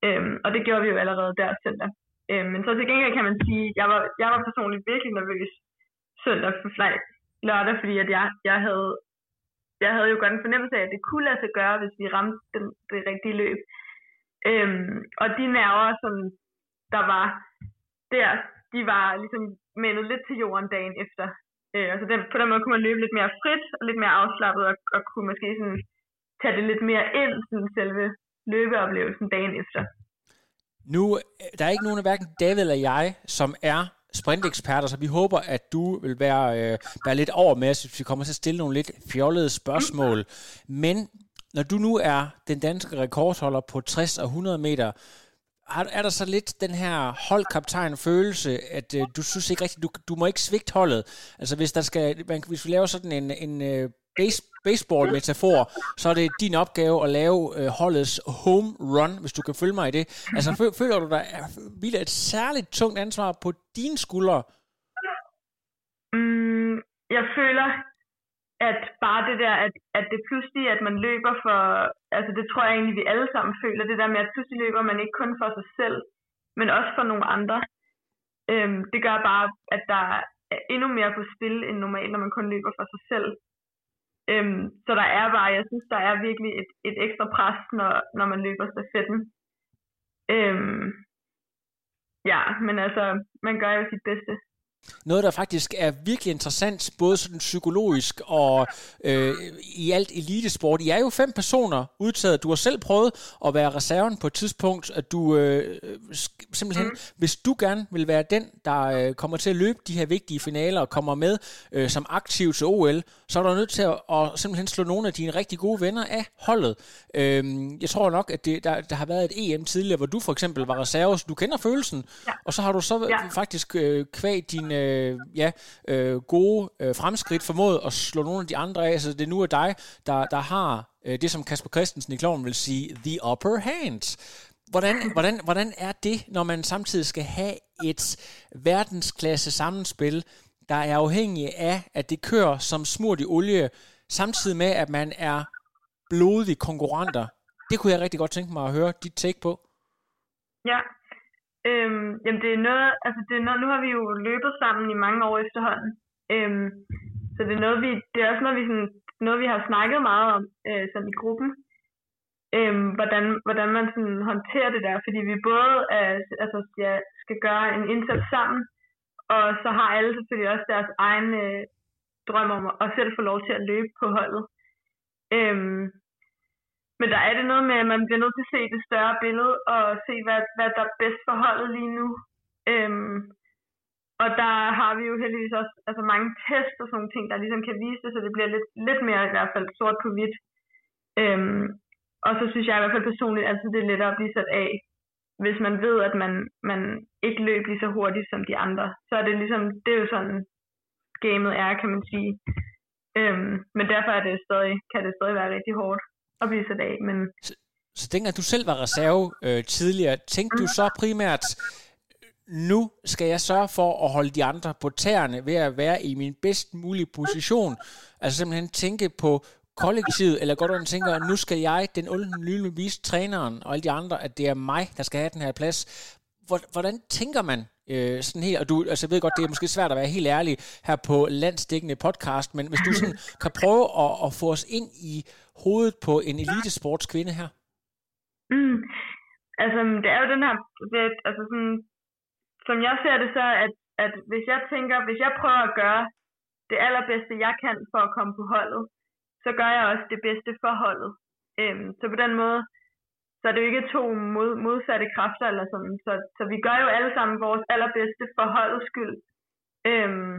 Øhm, og det gjorde vi jo allerede der søndag. Øhm, men så til gengæld kan man sige, at jeg var, jeg var personligt virkelig nervøs søndag for fly lørdag, fordi at jeg, jeg havde jeg havde jo godt en fornemmelse af, at det kunne lade sig gøre, hvis vi ramte den, det rigtige løb. Øhm, og de nerver, som der var der, de var ligesom mændet lidt til jorden dagen efter. Øh, altså den, på den måde kunne man løbe lidt mere frit og lidt mere afslappet, og, og kunne måske sådan tage det lidt mere ind, sådan selve løbeoplevelsen dagen efter. Nu, øh, der er ikke nogen af hverken David eller jeg, som er sprinteksperter, så vi håber, at du vil være, øh, være lidt over med os, hvis vi kommer til at stille nogle lidt fjollede spørgsmål. Men når du nu er den danske rekordholder på 60 og 100 meter, er der så lidt den her holdkaptajn følelse, at øh, du synes ikke rigtigt, du, du må ikke svigte holdet. Altså hvis der skal, man, hvis vi laver sådan en, en øh, base, baseball-metafor, så er det din opgave at lave øh, holdets home run, hvis du kan følge mig i det. Altså, føler du dig øh, hviler et særligt tungt ansvar på dine skuldre? Mm, jeg føler, at bare det der, at, at det pludselig, at man løber for, altså det tror jeg egentlig, vi alle sammen føler, det der med, at pludselig løber man ikke kun for sig selv, men også for nogle andre. Øhm, det gør bare, at der er endnu mere på spil end normalt, når man kun løber for sig selv. Øhm, så der er bare, jeg synes, der er virkelig et, et ekstra pres, når, når man løber stafetten. Øhm, ja, men altså, man gør jo sit bedste. Noget, der faktisk er virkelig interessant, både sådan psykologisk og øh, i alt elitesport. I er jo fem personer udtaget. Du har selv prøvet at være reserven på et tidspunkt, at du øh, simpelthen, mm. hvis du gerne vil være den, der øh, kommer til at løbe de her vigtige finaler og kommer med øh, som aktiv til OL, så er du nødt til at, at simpelthen slå nogle af dine rigtig gode venner af holdet. Øh, jeg tror nok, at det, der, der har været et EM tidligere, hvor du for eksempel var reserve, så du kender følelsen, ja. og så har du så ja. faktisk øh, kvæg din øh, ja, øh, gode øh, fremskridt formået at slå nogle af de andre af, så det nu er dig, der, der har øh, det, som Kasper Christensen i kloven vil sige, the upper hand. Hvordan, hvordan, hvordan er det, når man samtidig skal have et verdensklasse sammenspil, der er afhængig af, at det kører som smurt i olie, samtidig med, at man er blodige konkurrenter? Det kunne jeg rigtig godt tænke mig at høre dit take på. Ja, Øhm, jamen det er noget, altså det er noget, nu har vi jo løbet sammen i mange år efterhånden. Øhm, så det er noget, vi, det er også noget, vi, sådan, noget, vi har snakket meget om øh, som i gruppen. Øhm, hvordan, hvordan man sådan håndterer det der, fordi vi både er, altså, ja, skal gøre en indsats sammen, og så har alle selvfølgelig også deres egen øh, drøm om at selv få lov til at løbe på holdet. Øhm, men der er det noget med, at man bliver nødt til at se det større billede, og se, hvad, hvad der er bedst for holdet lige nu. Øhm, og der har vi jo heldigvis også altså mange tests og sådan nogle ting, der ligesom kan vise det, så det bliver lidt, lidt mere i hvert fald sort på hvidt. Øhm, og så synes jeg i hvert fald personligt altid, det er lettere at blive sat af, hvis man ved, at man, man ikke løber lige så hurtigt som de andre. Så er det ligesom, det er jo sådan, gamet er, kan man sige. Øhm, men derfor er det stadig, kan det stadig være rigtig hårdt at blive sat af. Men... Så, så dengang du selv var reserve øh, tidligere, tænkte mm. du så primært, nu skal jeg sørge for at holde de andre på tæerne ved at være i min bedst mulige position. Altså simpelthen tænke på kollektivet, eller går du og tænker, at nu skal jeg, den onde lille, vise træneren og alle de andre, at det er mig, der skal have den her plads. Hvordan tænker man øh, sådan helt, og du, altså jeg ved godt, det er måske svært at være helt ærlig her på landsdækkende podcast, men hvis du sådan kan prøve at, at få os ind i hovedet på en elitesportskvinde her? Mm. Altså, det er jo den her, det, altså sådan, som jeg ser det så, at, at hvis jeg tænker, hvis jeg prøver at gøre det allerbedste, jeg kan for at komme på holdet, så gør jeg også det bedste for holdet. Øhm, så på den måde, så er det jo ikke to mod, modsatte kræfter eller sådan. Så, så vi gør jo alle sammen vores allerbedste for holdets skyld. Øhm,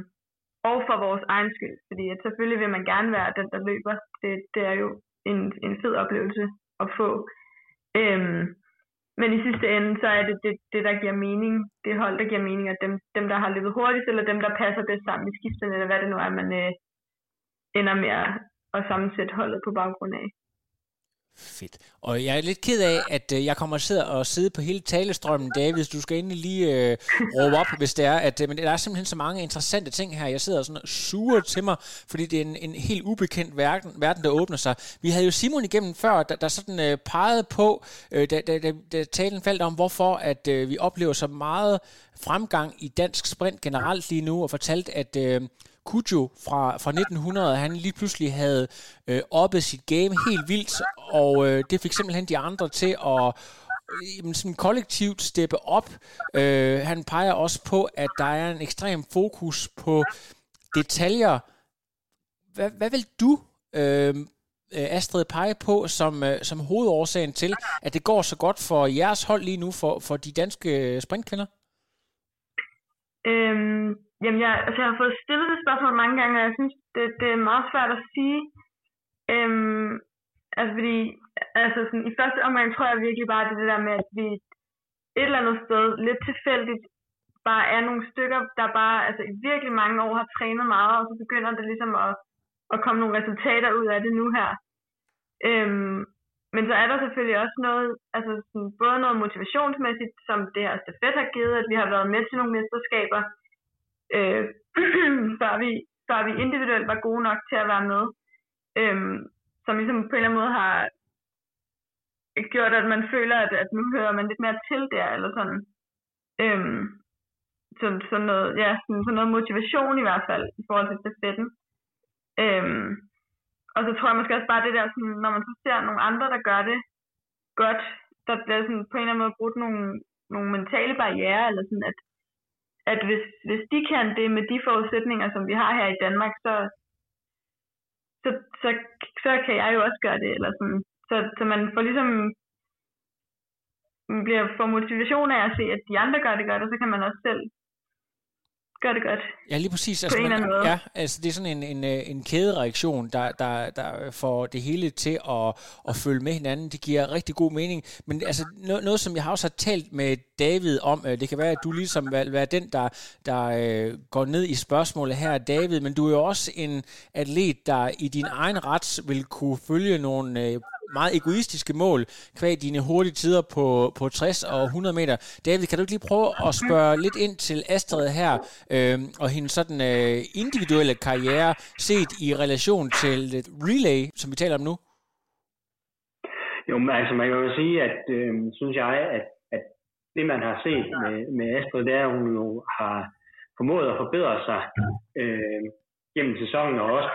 og for vores egen skyld. Fordi at selvfølgelig vil man gerne være den, der løber. Det, det er jo en, en fed oplevelse at få. Øhm, men i sidste ende, så er det det, det der giver mening. Det hold, der giver mening, at dem, dem, der har løbet hurtigst, eller dem, der passer bedst sammen i skiftene, eller hvad det nu er, man øh, ender med at, at sammensætte holdet på baggrund af. Fedt. Og jeg er lidt ked af, at øh, jeg kommer sidder og sidde på hele talestrømmen, David. Du skal endelig lige øh, råbe op, hvis det er. At, øh, men der er simpelthen så mange interessante ting her. Jeg sidder sådan suger til mig, fordi det er en, en helt ubekendt verden, verden, der åbner sig. Vi havde jo Simon igennem før, der, der sådan øh, pegede på, øh, da, da, da, da talen faldt om, hvorfor at øh, vi oplever så meget fremgang i dansk sprint generelt lige nu, og fortalte, at... Øh, Kujo fra, fra 1900, han lige pludselig havde øh, oppet sit game helt vildt, og øh, det fik simpelthen de andre til at øh, sådan kollektivt steppe op. Øh, han peger også på, at der er en ekstrem fokus på detaljer. Hvad, hvad vil du, øh, øh, Astrid, pege på som, øh, som hovedårsagen til, at det går så godt for jeres hold lige nu, for, for de danske øh, sprintkvinder? Øhm, Jamen, jeg, altså, jeg har fået stillet det spørgsmål mange gange, og jeg synes, det, det er meget svært at sige. Øhm, altså, fordi altså, sådan, i første omgang tror jeg virkelig bare, det, det der med, at vi et eller andet sted lidt tilfældigt bare er nogle stykker, der bare altså, i virkelig mange år har trænet meget, og så begynder det ligesom at, at komme nogle resultater ud af det nu her. Øhm, men så er der selvfølgelig også noget, altså sådan, både noget motivationsmæssigt, som det her stafet har givet, at vi har været med til nogle mesterskaber, øh, før, vi, før vi individuelt var gode nok til at være med. Øh, som ligesom på en eller anden måde har gjort, at man føler, at, at nu hører man lidt mere til der, eller sådan. Øh, sådan, sådan, noget, ja, sådan, sådan noget motivation i hvert fald, i forhold til stafetten. Øh, og så tror jeg måske også bare det der, sådan, når man så ser nogle andre, der gør det godt, der bliver sådan på en eller anden måde brudt nogle, nogle mentale barriere, eller sådan, at, at hvis, hvis de kan det med de forudsætninger, som vi har her i Danmark, så, så, så, så kan jeg jo også gøre det. Eller sådan. Så, så man får ligesom man bliver for motivation af at se, at de andre gør det godt, og så kan man også selv gør det godt. Ja, lige præcis. Altså, man, ja, altså, det er sådan en, en, øh, en kædereaktion, der, der, der får det hele til at, at følge med hinanden. Det giver rigtig god mening. Men altså, noget, noget, som jeg har også har talt med David om, øh, det kan være, at du ligesom vil være den, der, der øh, går ned i spørgsmålet her, David, men du er jo også en atlet, der i din egen ret vil kunne følge nogle øh, meget egoistiske mål, kvæg dine hurtige tider på, på 60 og 100 meter. David, kan du ikke lige prøve at spørge lidt ind til Astrid her, øh, og hendes sådan øh, individuelle karriere, set i relation til relay, som vi taler om nu? Jo, men altså man kan jo sige, at øh, synes jeg, at, at det man har set med, med Astrid, det er, at hun jo har formået at forbedre sig øh, gennem sæsonen, og også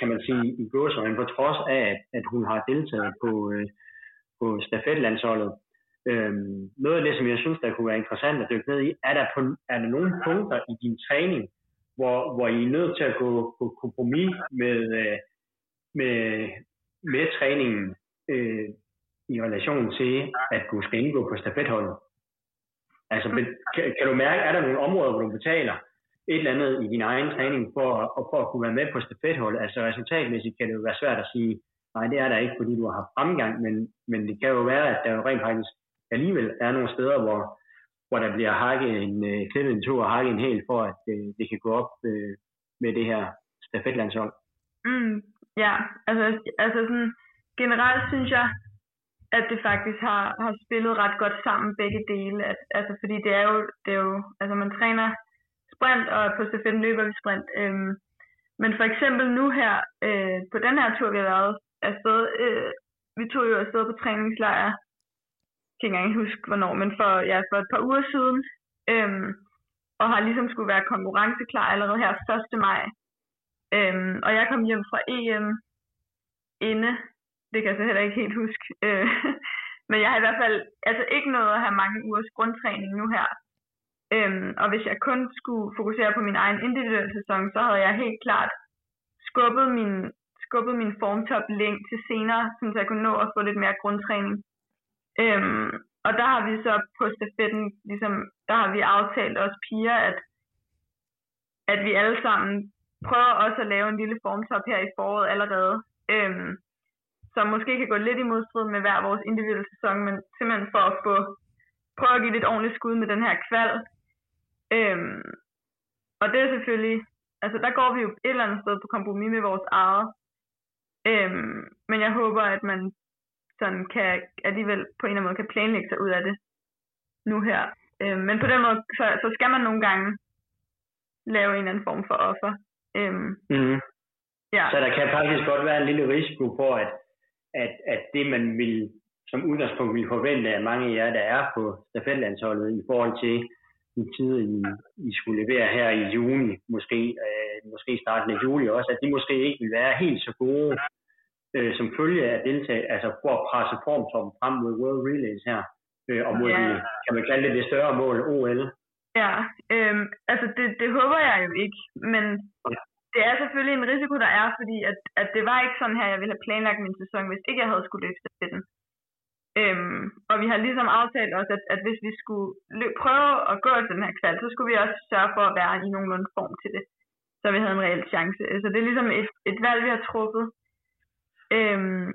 kan man sige, i gåsøjne, på trods af, at, at hun har deltaget på, øh, på stafetlandsholdet. Øhm, noget af det, som jeg synes, der kunne være interessant at dykke ned i, er der, på, er der nogle punkter i din træning, hvor, hvor I er nødt til at gå på kompromis med, øh, med, med træningen øh, i relation til, at du skal indgå på stafetholdet? Altså, kan, kan du mærke, er der nogle områder, hvor du betaler et eller andet i din egen træning for, og for at kunne være med på stafethold. Altså resultatmæssigt kan det jo være svært at sige, nej, det er der ikke, fordi du har haft fremgang, men, men det kan jo være, at der jo rent faktisk alligevel er nogle steder, hvor, hvor der bliver hakket en, øh, klippet en to og hakket en hel, for at øh, det kan gå op øh, med det her stafetlandshold. Mm, ja, altså, altså sådan, generelt synes jeg, at det faktisk har, har spillet ret godt sammen begge dele. At, altså, fordi det er jo, det er jo, altså man træner sprint, og på stafetten løber vi sprint. Øhm, men for eksempel nu her, øh, på den her tur, vi har været afsted, øh, vi tog jo afsted på træningslejr, jeg kan ikke engang huske hvornår, men for, ja, for et par uger siden, øhm, og har ligesom skulle være konkurrenceklar allerede her 1. maj. Øhm, og jeg kom hjem fra EM inde, det kan jeg så heller ikke helt huske, øh, men jeg har i hvert fald altså ikke noget at have mange ugers grundtræning nu her. Øhm, og hvis jeg kun skulle fokusere på min egen individuelle sæson, så havde jeg helt klart skubbet min, skubbet min formtop længe til senere, så jeg kunne nå at få lidt mere grundtræning. Øhm, og der har vi så på stafetten, ligesom, der har vi aftalt os piger, at, at vi alle sammen prøver også at lave en lille formtop her i foråret allerede, øhm, som måske kan gå lidt i modstrid med hver vores individuelle sæson, men simpelthen for at få prøve at give lidt ordentligt skud med den her kval, Øhm, og det er selvfølgelig, altså der går vi jo et eller andet sted på kompromis med vores eget. Øhm, men jeg håber, at man sådan kan alligevel på en eller anden måde kan planlægge sig ud af det nu her. Øh, men på den måde, så, så skal man nogle gange lave en eller anden form for offer. Øh, Mm. ja. Så der kan faktisk godt være en lille risiko for, at, at, at det man vil som udgangspunkt vil forvente af mange af jer, der er på stafetlandsholdet i forhold til den tid, I, I skulle levere her i juni, måske, øh, måske starten af juli også, at de måske ikke vil være helt så gode øh, som følge af deltag, altså for at presse formtom frem mod World Relays her, øh, og mod Ja. det, kan man kalde det det større mål, OL. Ja, øhm, altså det, det håber jeg jo ikke, men det er selvfølgelig en risiko, der er, fordi at, at det var ikke sådan her, jeg ville have planlagt min sæson, hvis ikke jeg havde skulle løbe stafetten. Øhm, og vi har ligesom aftalt også, at, at hvis vi skulle løb, prøve at gå til den her kval, så skulle vi også sørge for at være i nogenlunde form til det, så vi havde en reel chance. Så det er ligesom et, et valg, vi har truffet. Øhm,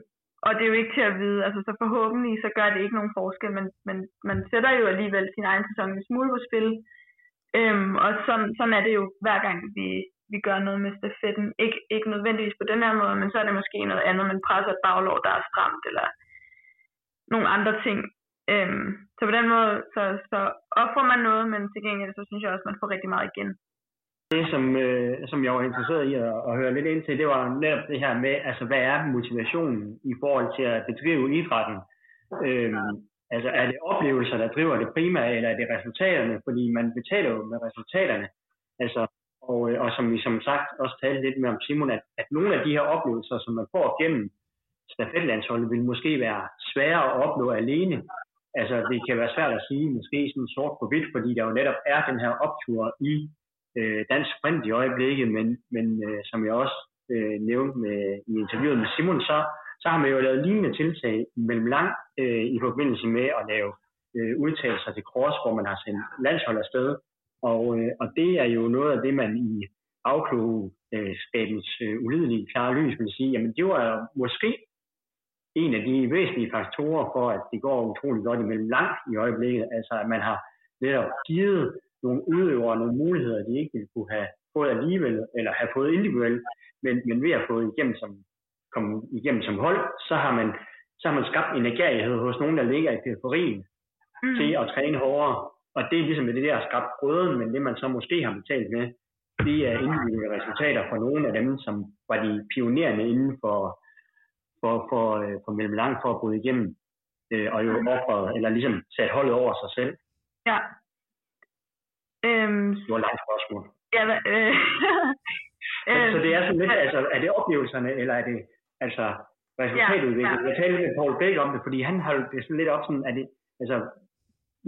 og det er jo ikke til at vide, altså så forhåbentlig så gør det ikke nogen forskel, men, men man sætter jo alligevel sin egen sæson en smule på spil. Øhm, og sådan, sådan er det jo hver gang vi, vi gør noget med stafetten. Ik, ikke nødvendigvis på den her måde, men så er det måske noget andet, man presser et baglov, der er stramt, eller nogle andre ting. Øhm, så på den måde, så, så offrer man noget, men til gengæld, så synes jeg også, man får rigtig meget igen. det, som, øh, som jeg var interesseret i at, at høre lidt ind til, det var netop det her med, altså hvad er motivationen i forhold til at bedrive idrætten? Øhm, altså er det oplevelser, der driver det primært, eller er det resultaterne? Fordi man betaler jo med resultaterne. Altså, og, øh, og som vi som sagt også talte lidt med om Simon, at, at nogle af de her oplevelser, som man får gennem stafetlandsholdet, vil måske være sværere at opnå alene. Altså det kan være svært at sige, måske sådan sort på hvidt, fordi der jo netop er den her optur i øh, dansk sprint i øjeblikket, men, men øh, som jeg også øh, nævnte med, i interviewet med Simon, så, så har man jo lavet lignende tiltag mellem lang øh, i forbindelse med at lave øh, udtalelser til cross, hvor man har sendt landshold afsted. Og, øh, og det er jo noget af det, man i afklogskabens øh, ulidelige klare lys vil sige, jamen det var måske en af de væsentlige faktorer for, at det går utrolig godt imellem langt i øjeblikket. Altså at man har netop givet nogle udøvere nogle muligheder, de ikke ville kunne have fået alligevel, eller have fået individuelt, men, men ved at få igennem som, komme igennem som hold, så har man så har man skabt en agerighed hos nogen, der ligger i periferien Mm. til at træne hårdere. Og det er ligesom det, der har skabt brøden, men det man så måske har betalt med, det er individuelle resultater for nogle af dem, som var de pionerende inden for, for, for, øh, for mellem langt for at bryde igennem, øh, og jo offret, eller ligesom sat holdet over sig selv. Ja. Øhm, Det var et langt spørgsmål. ja, øh, Så, så det er sådan lidt, men- altså, er det oplevelserne, eller er det altså resultatudvikling? Ja, ja. Jeg talte med Paul Bæk om det, fordi han har det sådan lidt op sådan, at det, altså,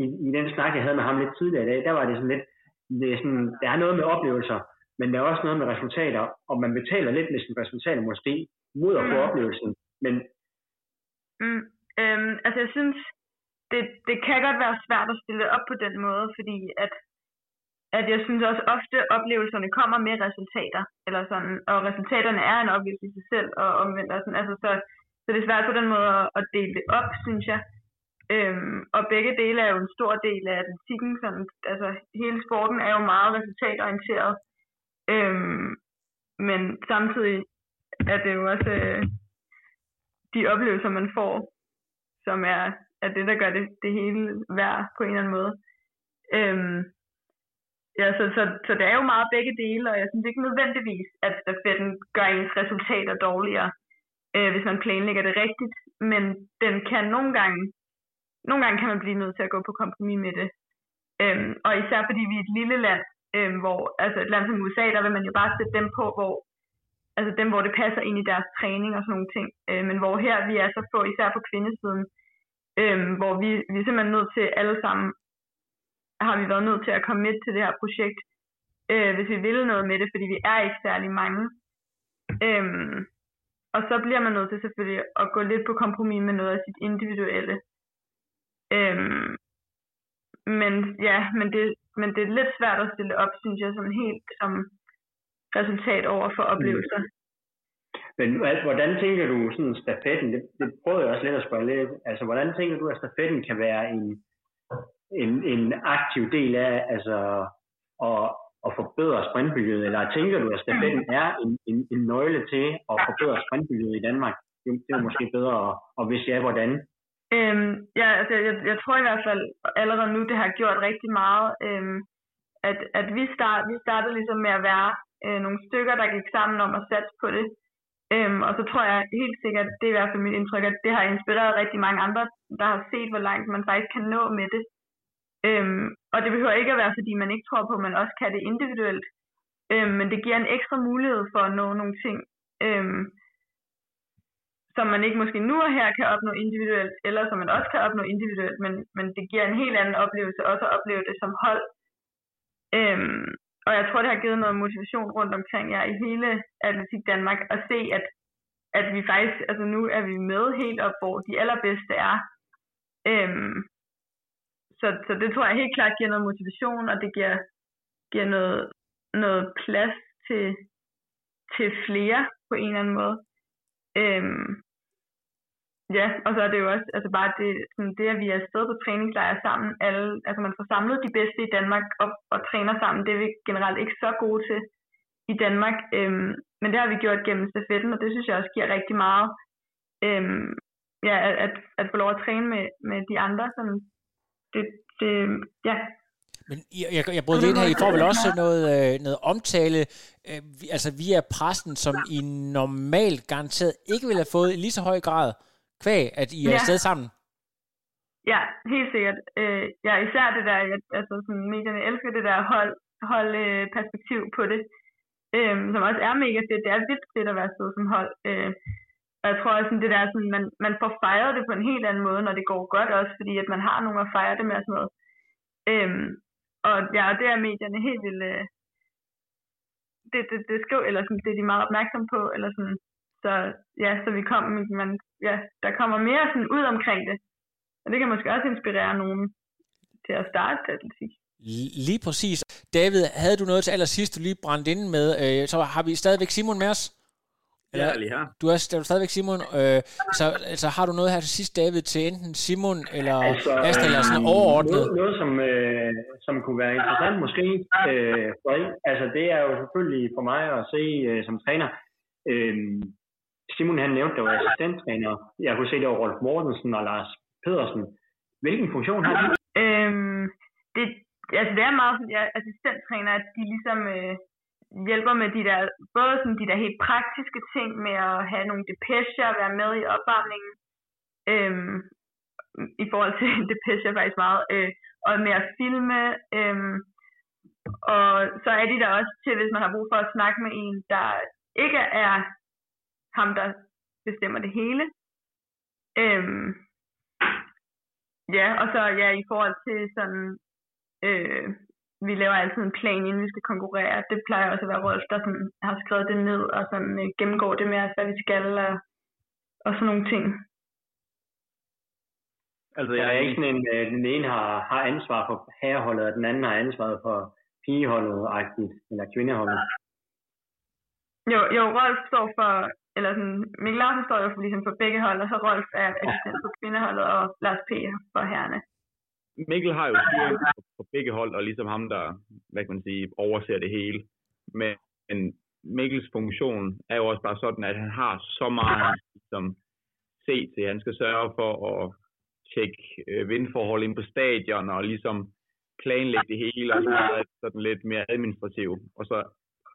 i, i den snak, jeg havde med ham lidt tidligere i dag, der var det sådan lidt, det er sådan, der er noget med oplevelser, men der er også noget med resultater, og man betaler lidt med sine resultater måske, mod at få Mm. oplevelsen. Men Mm, øhm, altså jeg synes, det, det kan godt være svært at stille op på den måde, fordi at, at jeg synes også ofte, oplevelserne kommer med resultater, eller sådan, og resultaterne er en oplevelse i sig selv, og omvendt og sådan, altså så, så det er svært på den måde at, at dele det op, synes jeg. Øhm, og begge dele er jo en stor del af atletikken, sådan, altså hele sporten er jo meget resultatorienteret, øhm, men samtidig er det jo også øh, de oplevelser, man får, som er, er det, der gør det, det hele værd på en eller anden måde. Øhm, ja, så, så, så det er jo meget begge dele, og jeg synes ikke nødvendigvis, at stafetten gør ens resultater dårligere, øh, hvis man planlægger det rigtigt, men den kan nogle gange, nogle gange kan man blive nødt til at gå på kompromis med det. Øhm, og især fordi vi er et lille land, øhm, hvor, altså et land som USA, der vil man jo bare sætte dem på, hvor altså dem, hvor det passer ind i deres træning og sådan nogle ting. Øh, men hvor her vi er så få, især på kvindesiden, øh, hvor vi, vi er simpelthen nødt til alle sammen, har vi været nødt til at komme med til det her projekt, øh, hvis vi vil noget med det, fordi vi er ikke særlig mange. Øh, og så bliver man nødt til selvfølgelig at gå lidt på kompromis med noget af sit individuelle. Øh, men ja, men det, men det er lidt svært at stille op, synes jeg, sådan helt som resultat over for oplevelser. Men hvad- hvordan tænker du sådan stafetten, det, det prøvede jeg også lidt at spørge lidt, altså hvordan tænker du, at stafetten kan være en, en, en aktiv del af altså, at, at forbedre sprintmiljøet, eller tænker du, at stafetten er en, en, en nøgle til at forbedre sprintmiljøet i Danmark, det, det er måske bedre, og, og hvis ja, hvordan? Øhm, ja, altså, jeg, jeg tror i hvert fald allerede nu, det har gjort rigtig meget, øhm, at, at vi, start, vi startede ligesom med at være øh, nogle stykker, der gik sammen om at satse på det. Øhm, og så tror jeg helt sikkert, det er i hvert fald mit indtryk, at det har inspireret rigtig mange andre, der har set, hvor langt man faktisk kan nå med det. Øhm, og det behøver ikke at være, fordi man ikke tror på, at man også kan det individuelt. Øhm, men det giver en ekstra mulighed for at nå nogle ting, øhm, som man ikke måske nu og her kan opnå individuelt, eller som man også kan opnå individuelt, men, men det giver en helt anden oplevelse også at opleve det som hold. Øhm, og jeg tror, det har givet noget motivation rundt omkring jer i hele Atletik Danmark at se, at, at vi faktisk, altså nu er vi med helt op, hvor de allerbedste er. Øhm, så, så det tror jeg helt klart giver noget motivation, og det giver, giver noget, noget plads til, til flere på en eller anden måde. Øhm, ja, og så er det jo også altså bare det, sådan det, at vi er afsted på træningslejr sammen. Alle, altså man får samlet de bedste i Danmark og, og træner sammen. Det er vi generelt ikke så gode til i Danmark. Øhm, men det har vi gjort gennem stafetten, og det synes jeg også giver rigtig meget. Øhm, ja, at, at få lov at træne med, med de andre. Sådan, det, det, ja, men jeg, jeg, jeg brød ind her, I får vel også noget, øh, noget omtale, øh, altså via pressen, som I normalt garanteret ikke ville have fået i lige så høj grad, kvæg, at I er ja. afsted sammen. Ja, helt sikkert. Øh, ja, især det der, altså sådan, medierne elsker det der hold, hold øh, perspektiv på det, øh, som også er mega fedt. Det er vildt fedt at være afsted som hold. Øh, og jeg tror også, det der, sådan, man, man får fejret det på en helt anden måde, når det går godt også, fordi at man har nogen at fejre det med og sådan noget. Øhm, og ja, det er medierne helt vildt... Øh, det, det, det skriv, eller sådan, det er de meget opmærksomme på, eller sådan, så ja, så vi kom, man, ja, der kommer mere sådan ud omkring det. Og det kan måske også inspirere nogen til at starte atletik. Lige præcis. David, havde du noget til allersidst, du lige brændte ind med? Øh, så har vi stadigvæk Simon med os? Eller, ja, lige her. Du er, er du stadigvæk Simon. Øh, så altså, har du noget her til sidst, David, til enten Simon eller altså, Asta, eller sådan øh, overordnet? Noget, noget som, øh, som kunne være interessant måske øh, for en. Altså, det er jo selvfølgelig for mig at se øh, som træner. Øh, Simon han nævnte, der var assistenttræner. Jeg kunne se, det var Rolf Mortensen og Lars Pedersen. Hvilken funktion har de? Øhm, det, altså det er meget sådan, assistenttræner, at de ligesom øh, hjælper med de der, både sådan de der helt praktiske ting med at have nogle depecher, være med i opvarmningen, øhm, i forhold til depescher faktisk meget, øh, og med at filme, øhm, og så er de der også til, hvis man har brug for at snakke med en, der ikke er ham, der bestemmer det hele. Øhm, ja, og så ja, i forhold til sådan, øh, vi laver altid en plan, inden vi skal konkurrere. Det plejer også at være Rolf, der sådan, har skrevet det ned og sådan, øh, gennemgår det med, hvad vi skal og, og sådan nogle ting. Altså, jeg er ikke sådan en, øh, den ene har, har ansvar for herreholdet, og den anden har ansvar for pigeholdet, eller kvindeholdet. Jo, jo, Rolf står for eller sådan, Mikkel Larsen står jo for, ligesom for begge hold, og så Rolf er assistent på kvindeholdet, og Lars P. for herrene. Mikkel har jo styring på begge hold, og ligesom ham, der hvad kan man sige, overser det hele. Men Mikkels funktion er jo også bare sådan, at han har så meget som se til. Han skal sørge for at tjekke øh, vindforhold ind på stadion, og ligesom planlægge det hele, og så sådan lidt mere administrativ. Og så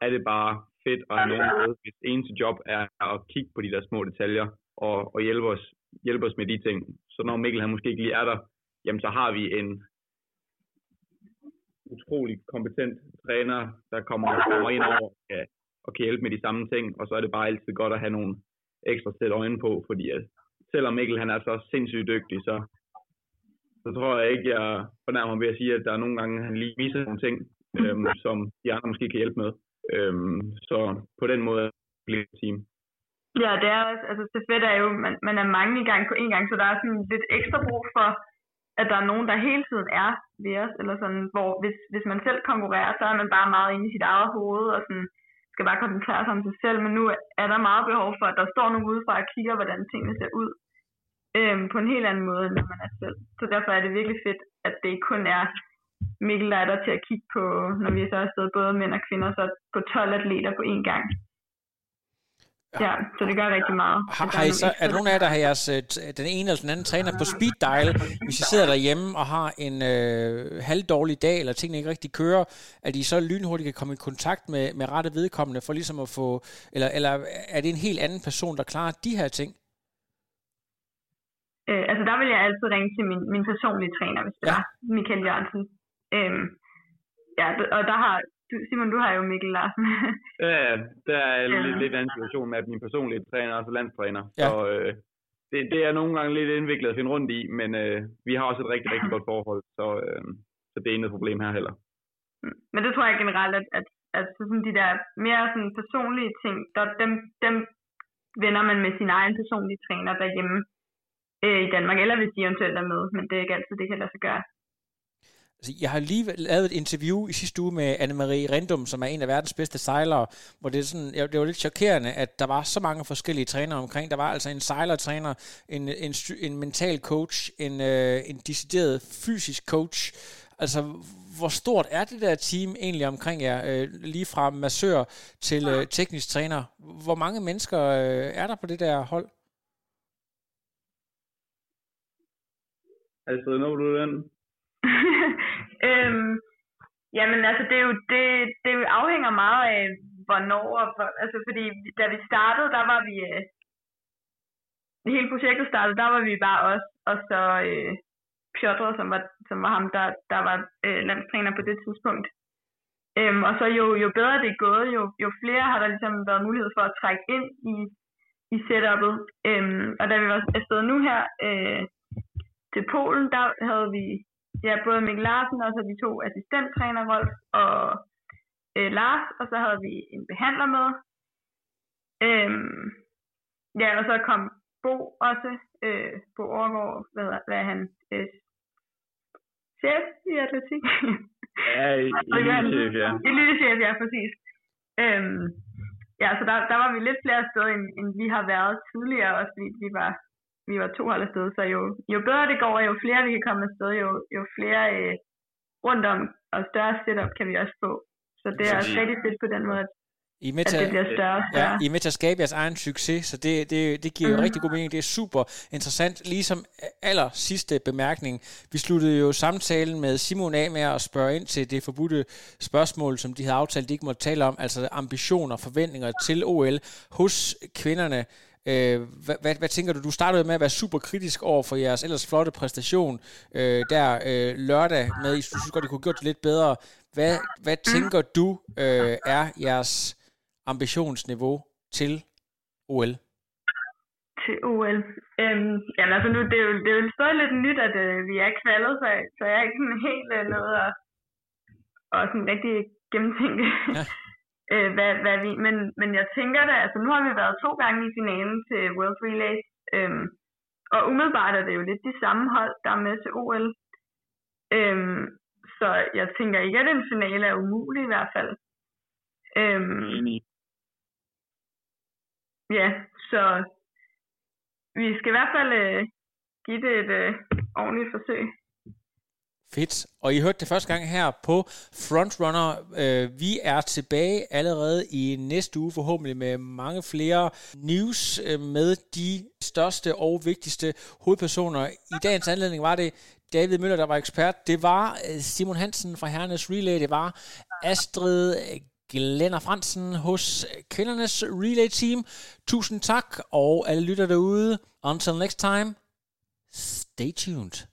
er det bare fedt at have nogen med, hvis eneste job er at kigge på de der små detaljer og, og hjælpe, os, hjælpe os med de ting. Så når Mikkel han måske ikke lige er der, jamen så har vi en utrolig kompetent træner, der kommer, kommer ind over og kan, og kan hjælpe med de samme ting, og så er det bare altid godt at have nogle ekstra sæt øjne på, fordi at selvom Mikkel han er så sindssygt dygtig, så, så tror jeg ikke, jeg fornærmer ham ved at sige, at der er nogle gange, han lige viser nogle ting, øhm, som de andre måske kan hjælpe med. Øhm, så på den måde bliver det team. Ja, det er også, altså stafet er jo, man, man er mange i gang på en gang, så der er sådan lidt ekstra brug for, at der er nogen, der hele tiden er ved os, eller sådan, hvor hvis, hvis man selv konkurrerer, så er man bare meget inde i sit eget hoved, og sådan, skal bare koncentrere sig om sig selv, men nu er der meget behov for, at der står nogen udefra og kigger, hvordan tingene ser ud, øhm, på en helt anden måde, end når man er selv. Så derfor er det virkelig fedt, at det ikke kun er Mikkel er der til at kigge på, når vi så er afsted både mænd og kvinder, så på 12 atleter på én gang. Ja, så det gør rigtig meget. Har, har I så, er der nogen af jer, der har jeres, øh, den ene eller den anden træner på speed dial, hvis I sidder derhjemme og har en øh, halvdårlig dag, eller tingene ikke rigtig kører, at I så lynhurtigt kan komme i kontakt med, med rette vedkommende, for ligesom at få, eller, eller er det en helt anden person, der klarer de her ting? Øh, altså der vil jeg altid ringe til min, min personlige træner, hvis det ja. er Michael Jørgensen. Øhm, ja, og der har, du, Simon, du har jo Mikkel Larsen. ja, der er lidt, lidt anden situation med, at min personlige træner er også landstræner. Ja. Så øh, det, det er nogle gange lidt indviklet at finde rundt i, men øh, vi har også et rigtig, rigtig godt forhold, så, øh, så det er ikke noget problem her heller. Mm. Men det tror jeg generelt, at, at, at sådan de der mere sådan personlige ting, der, dem, dem vender man med sin egen personlige træner derhjemme øh, i Danmark, eller hvis de eventuelt er med, men det er ikke altid, det kan lade sig gøre. Altså, jeg har lige lavet et interview i sidste uge med Anne-Marie Rendum, som er en af verdens bedste sejlere, hvor det, er sådan, det var lidt chokerende, at der var så mange forskellige trænere omkring. Der var altså en sejlertræner, en, en, en mental coach, en, øh, en decideret fysisk coach. Altså, hvor stort er det der team egentlig omkring jer? Øh, lige fra massør til øh, teknisk træner. Hvor mange mennesker øh, er der på det der hold? Altså, når du den? øhm, jamen, altså, det, er jo, det, det afhænger meget af, hvornår. Og for, altså, fordi da vi startede, der var vi... Øh, hele projektet startede, der var vi bare os, og så øh, Piotr, som var, som var ham, der, der var øh, landstræner på det tidspunkt. Øhm, og så jo, jo bedre det er gået, jo, jo flere har der ligesom været mulighed for at trække ind i, i setup'et. Øhm, og da vi var afsted nu her, øh, til Polen, der havde vi ja, både Mikkel Larsen og så de to assistenttræner, Rolf og øh, Lars, og så havde vi en behandler med. Øhm, ja, og så kom Bo også, øh, Bo Overgaard, hvad, hvad er han, øh, chef i atletik? Ja, i, i chef, ja. I lille chef, ja, præcis. Øhm, ja, så der, der var vi lidt flere steder, end, end vi har været tidligere, også fordi vi var vi var to hold afsted, så jo, jo bedre det går, jo flere vi kan komme afsted, jo, jo flere øh, rundt om og større setup kan vi også få. Så det er også rigtig fedt på den måde, i er med til, at det bliver større og. Ja, I er med til at skabe jeres egen succes, så det, det, det giver mm. jo mhm. rigtig god mening. Det er super interessant. Ligesom aller sidste bemærkning, vi sluttede jo samtalen med Simon af med at spørge ind til det forbudte spørgsmål, som de havde aftalt, de ikke måtte tale om, altså ambitioner og forventninger til OL hos kvinderne. Øh, hvad, hvad, hvad tænker du? Du startede med at være super kritisk over for jeres ellers flotte præstation øh, der øh, lørdag med, du synes godt, I kunne gjort det lidt bedre. Hvad, hvad tænker du øh, er jeres ambitionsniveau til OL? Til OL? Øhm, jamen altså nu, det er jo, det er jo stadig lidt nyt, at øh, vi er kvalet, så, så jeg er ikke sådan helt øh, noget at, og sådan rigtig gennemtænke. Ja øh, hvad, hvad vi, men, men jeg tænker da, altså nu har vi været to gange i finalen til World Relay, øhm, og umiddelbart er det jo lidt de samme hold, der er med til OL. Øhm, så jeg tænker ikke, at en finale er umulig i hvert fald. Øhm, ja, så vi skal i hvert fald øh, give det et øh, ordentligt forsøg. Fedt. Og I hørte det første gang her på Frontrunner. Øh, vi er tilbage allerede i næste uge, forhåbentlig med mange flere news øh, med de største og vigtigste hovedpersoner. I dagens anledning var det David Møller, der var ekspert. Det var øh, Simon Hansen fra Hernes Relay. Det var Astrid øh, Glenner Fransen hos kvindernes relay team. Tusind tak, og alle lytter derude. Until next time, stay tuned.